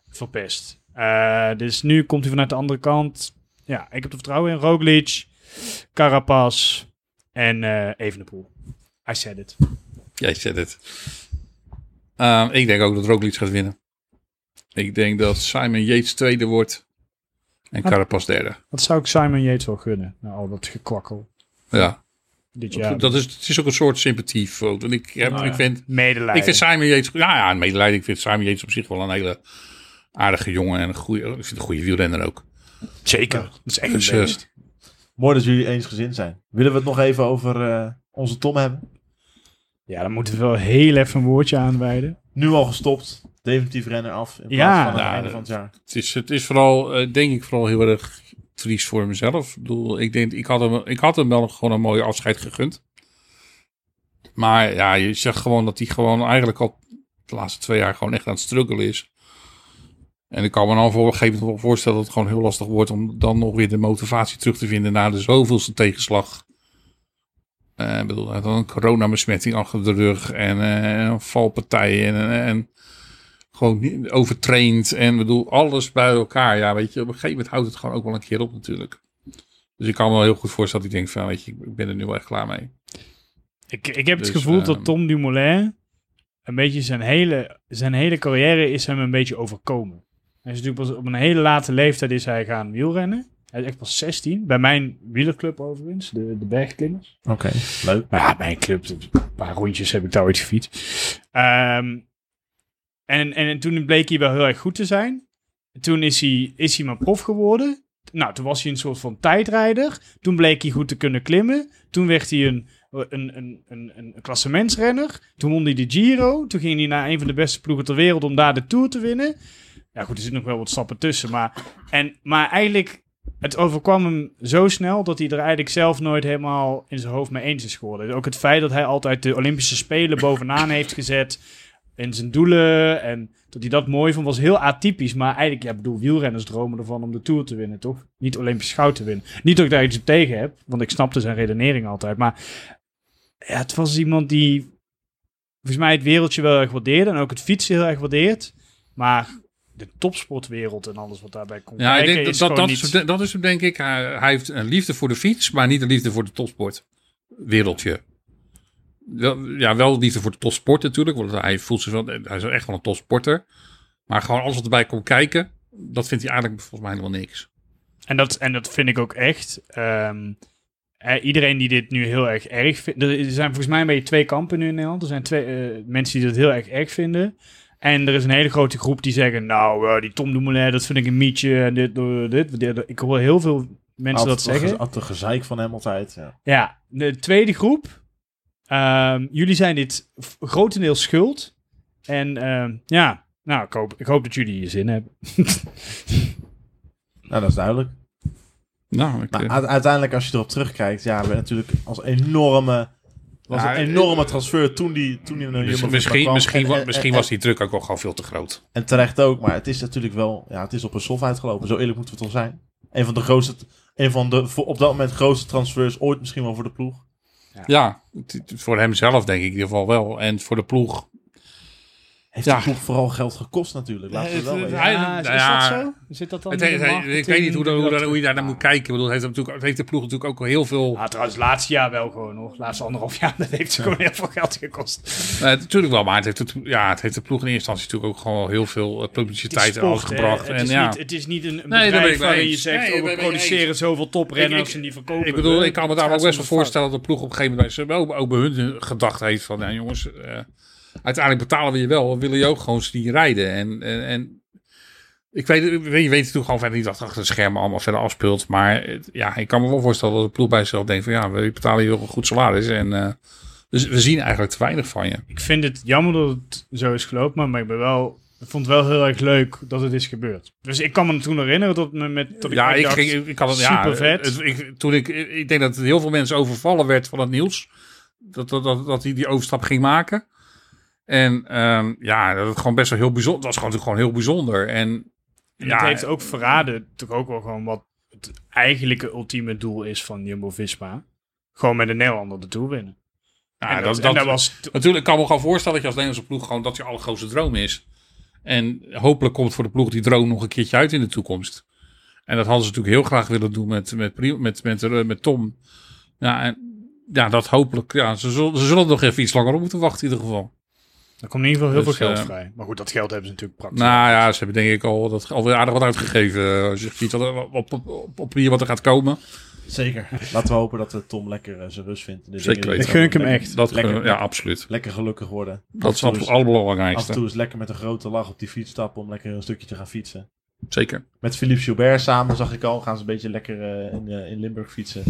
verpest. Eh, dus nu komt hij vanuit de andere kant. Ja, ik heb er vertrouwen in. Roglic, Carapaz en eh Evenepoel. I said it. Jij zet het. Ehm, ik denk ook dat Roglic gaat winnen. Ik denk dat Simon Yates tweede wordt. En Carapaz derde. Dat zou ik Simon Yates wel gunnen. Nou, al dat gekwakkel Ja. dit jaar. Dat is, het is ook een soort sympathie. voor- Want ik, heb, Nou ja. ik, vind, medelijden. ik vind Simon Yates... Ja, ja, een medelijden. Ik vind Simon Yates op zich wel een hele aardige jongen. En een goede, ik vind een goede wielrenner ook. Zeker. Dat is echt Dus, een eh, beest. Mooi dat jullie eensgezind zijn. Willen we het nog even over eh, onze Tom hebben? Ja, dan moeten we wel heel even een woordje aanwijden. Nu al gestopt. Definitief renner af. In plaats Ja. van het Ja, einde van het jaar. Het is, het is vooral, eh, denk ik, vooral heel erg triest voor mezelf. Ik bedoel, ik denk, ik had hem, ik had hem wel gewoon een mooie afscheid gegund. Maar ja, je zegt gewoon dat hij gewoon eigenlijk al de laatste twee jaar gewoon echt aan het struggelen is. En ik kan me dan voor een gegeven moment voorstellen dat het gewoon heel lastig wordt om dan nog weer de motivatie terug te vinden na de zoveelste tegenslag. Uh, ik bedoel, had een coronabesmetting achter de rug en uh, valpartijen en, en, gewoon overtraind en bedoel, alles bij elkaar. Ja, weet je, op een gegeven moment houdt het gewoon ook wel een keer op natuurlijk. Dus ik kan me wel heel goed voorstellen dat hij denkt van, weet je, ik ben er nu wel echt klaar mee. Ik, ik heb het dus, gevoel dat ehm, Tom Dumoulin een beetje zijn hele, zijn hele carrière is hem een beetje overkomen. Hij is natuurlijk pas op een hele late leeftijd is hij gaan wielrennen. Hij is echt pas 16. Bij mijn wielerclub overigens, de, de bergklimmers. Oké, leuk. ja, mijn club, een paar rondjes heb ik daar ooit gefietst. Um, en, en toen bleek hij wel heel erg goed te zijn. Toen is hij, is hij maar prof geworden. Nou, toen was hij een soort van tijdrijder. Toen bleek hij goed te kunnen klimmen. Toen werd hij een, een, een, een, een klassementsrenner. Toen won hij de Giro. Toen ging hij naar een van de beste ploegen ter wereld om daar de Tour te winnen. Ja, goed, er zitten nog wel wat stappen tussen. Maar, en, maar eigenlijk, het overkwam hem zo snel dat hij er eigenlijk zelf nooit helemaal in zijn hoofd mee eens is geworden. Ook het feit dat hij altijd de Olympische Spelen bovenaan heeft gezet in zijn doelen. En dat hij dat mooi vond, was heel atypisch. Maar eigenlijk, ja, bedoel, wielrenners dromen ervan om de Tour te winnen, toch? Niet Olympisch goud te winnen. Niet dat ik daar iets tegen heb, want ik snapte zijn redenering altijd. Maar ja, het was iemand die volgens mij het wereldje wel erg waardeerde. En ook het fietsen heel erg waardeert. Maar de topsportwereld en alles wat daarbij komt. Ja, ik denk, dat, dat, is, dat is denk ik. Hij, hij, heeft een liefde voor de fiets, maar niet een liefde voor de topsportwereldje wel, ja, wel liefde voor de topsport natuurlijk. Want hij voelt zich wel, hij is echt wel een topsporter. Maar gewoon alles wat erbij komt kijken, dat vindt hij eigenlijk volgens mij helemaal niks. En dat, en dat vind ik ook echt. Ehm, iedereen die dit nu heel erg erg vindt. Er zijn volgens mij een beetje twee kampen nu in Nederland. Er zijn twee uh, mensen die dat heel erg erg vinden. En er is een hele grote groep die zeggen: Nou, uh, die Tom Dumoulin, dat vind ik een mietje. En dit, dit, dit. Ik hoor heel veel mensen dat zeggen. Altijd gezeik van hem altijd. Ja. ja, de tweede groep Um, jullie zijn dit grotendeels schuld. En um, ja, nou, ik hoop, ik hoop dat jullie je zin hebben. nou, dat is duidelijk. Nou, ik, maar eh, uiteindelijk, als je erop terugkijkt, ja, we natuurlijk als enorme. Was een enorme transfer toen die, toen die naar Misschien, misschien, was die druk ook wel gewoon veel te groot. En terecht ook, maar het is natuurlijk wel, ja, het is op een soft uitgelopen. Zo eerlijk moeten we toch zijn. Een van de grootste, een van de op dat moment grootste transfers ooit misschien wel voor de ploeg. Ja, voor hemzelf denk ik in ieder geval wel. En voor de ploeg heeft ja. vooral geld gekost natuurlijk. Laten we wel ja, is dat zo? Zit dat dan het, Ik weet niet hoe, hoe, hoe, je daar naar moet kijken. Ik bedoel, heeft, natuurlijk, heeft de ploeg natuurlijk ook heel veel... Ja, trouwens, laatste jaar wel gewoon nog. Laatste anderhalf jaar, dat heeft ze gewoon heel veel geld gekost. natuurlijk wel, maar het heeft, het, ja, het heeft de ploeg in eerste instantie natuurlijk ook gewoon heel veel uh, publiciteit gebracht. Het, niet, het is niet een, bedrijf waarin je zegt, nee, oh, we produceren zoveel toprenners en die verkopen. Ik bedoel, ik kan me daar ook best wel voorstellen dat de ploeg op een gegeven moment wel ook bij hun gedacht heeft van, ja jongens... Uiteindelijk betalen we je wel, willen je ook gewoon die rijden. En, en, en ik weet, je weet natuurlijk gewoon verder niet wat achter de schermen allemaal verder afspeelt. Maar ja, ik kan me wel voorstellen dat de ploeg bij zichzelf denkt van ja, we betalen je wel een goed salaris. En uh, dus we zien eigenlijk te weinig van je. Ik vind het jammer dat het zo is gelopen, maar ik ben wel ik vond het wel heel erg leuk dat het is gebeurd. Dus ik kan me toen herinneren dat, me met, dat ik ja, ik, ging, ik kan het, super ja, vet. ik, toen ik, ik denk dat heel veel mensen overvallen werd van het nieuws. Dat, dat, dat, dat hij die overstap ging maken. En um, ja, dat is gewoon best wel heel bijzonder. Dat was gewoon, gewoon heel bijzonder. En, en ja, het heeft ook verraden, toch ook wel gewoon wat het eigenlijke ultieme doel is van Jumbo-Visma. Gewoon met de Nederlander de Tour winnen. Ja, dat, dat, dat, was natuurlijk kan me gewoon voorstellen dat je als Nederlandse ploeg gewoon dat je allergrootste droom is. En hopelijk komt voor de ploeg die droom nog een keertje uit in de toekomst. En dat hadden ze natuurlijk heel graag willen doen met, met, met, met, met, met Tom. Ja, en, ja, dat hopelijk. Ja, ze zullen, ze zullen nog even iets langer op moeten wachten in ieder geval. Er komt in ieder geval heel dus, veel geld uh, vrij. Maar goed, dat geld hebben ze natuurlijk praktisch. Nou ja, ze hebben denk ik al dat alweer aardig wat uitgegeven. Als je ziet wat, op, op, op, op hier wat er gaat komen. Zeker. Laten we hopen dat Tom lekker uh, zijn rust vindt. Zeker Ik gun ik hem echt. Dat lekker, ja, absoluut. Lekker gelukkig worden. Dat is het allerbelangrijkste. Af en toe is lekker met een grote lach op die fiets stappen om lekker een stukje te gaan fietsen. Zeker. Met Philippe Gilbert samen zag ik al. Gaan ze een beetje lekker uh, in, uh, in Limburg fietsen.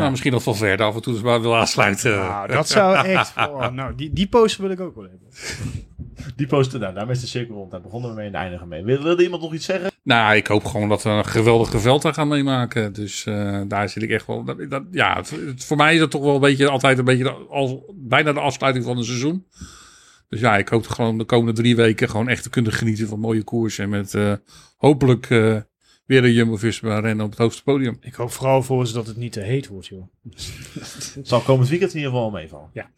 Nou, misschien nog wel verder af en toe maar wil aansluiten. Nou, dat zou echt... Oh, nou, die, die poster wil ik ook wel hebben. Die poster, nou, daar is de cirkel rond. Daar begonnen we mee en eindigen mee. Wil, wilde iemand nog iets zeggen? Nou, ik hoop gewoon dat we een geweldige veld gaan meemaken. Dus uh, daar zit ik echt wel... Dat, dat, ja, het, voor mij is dat toch wel een beetje altijd een beetje als, bijna de afsluiting van het seizoen. Dus ja, ik hoop gewoon de komende drie weken gewoon echt te kunnen genieten van mooie koersen. Met uh, hopelijk uh, weer een Jumbo-Visma rennen op het hoogste podium. Ik hoop vooral voor ze dat het niet te heet wordt, joh. Zal komend weekend in ieder geval meevallen. Ja.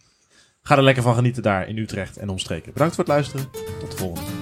Ga er lekker van genieten daar in Utrecht en omstreken. Bedankt voor het luisteren. Tot de volgende.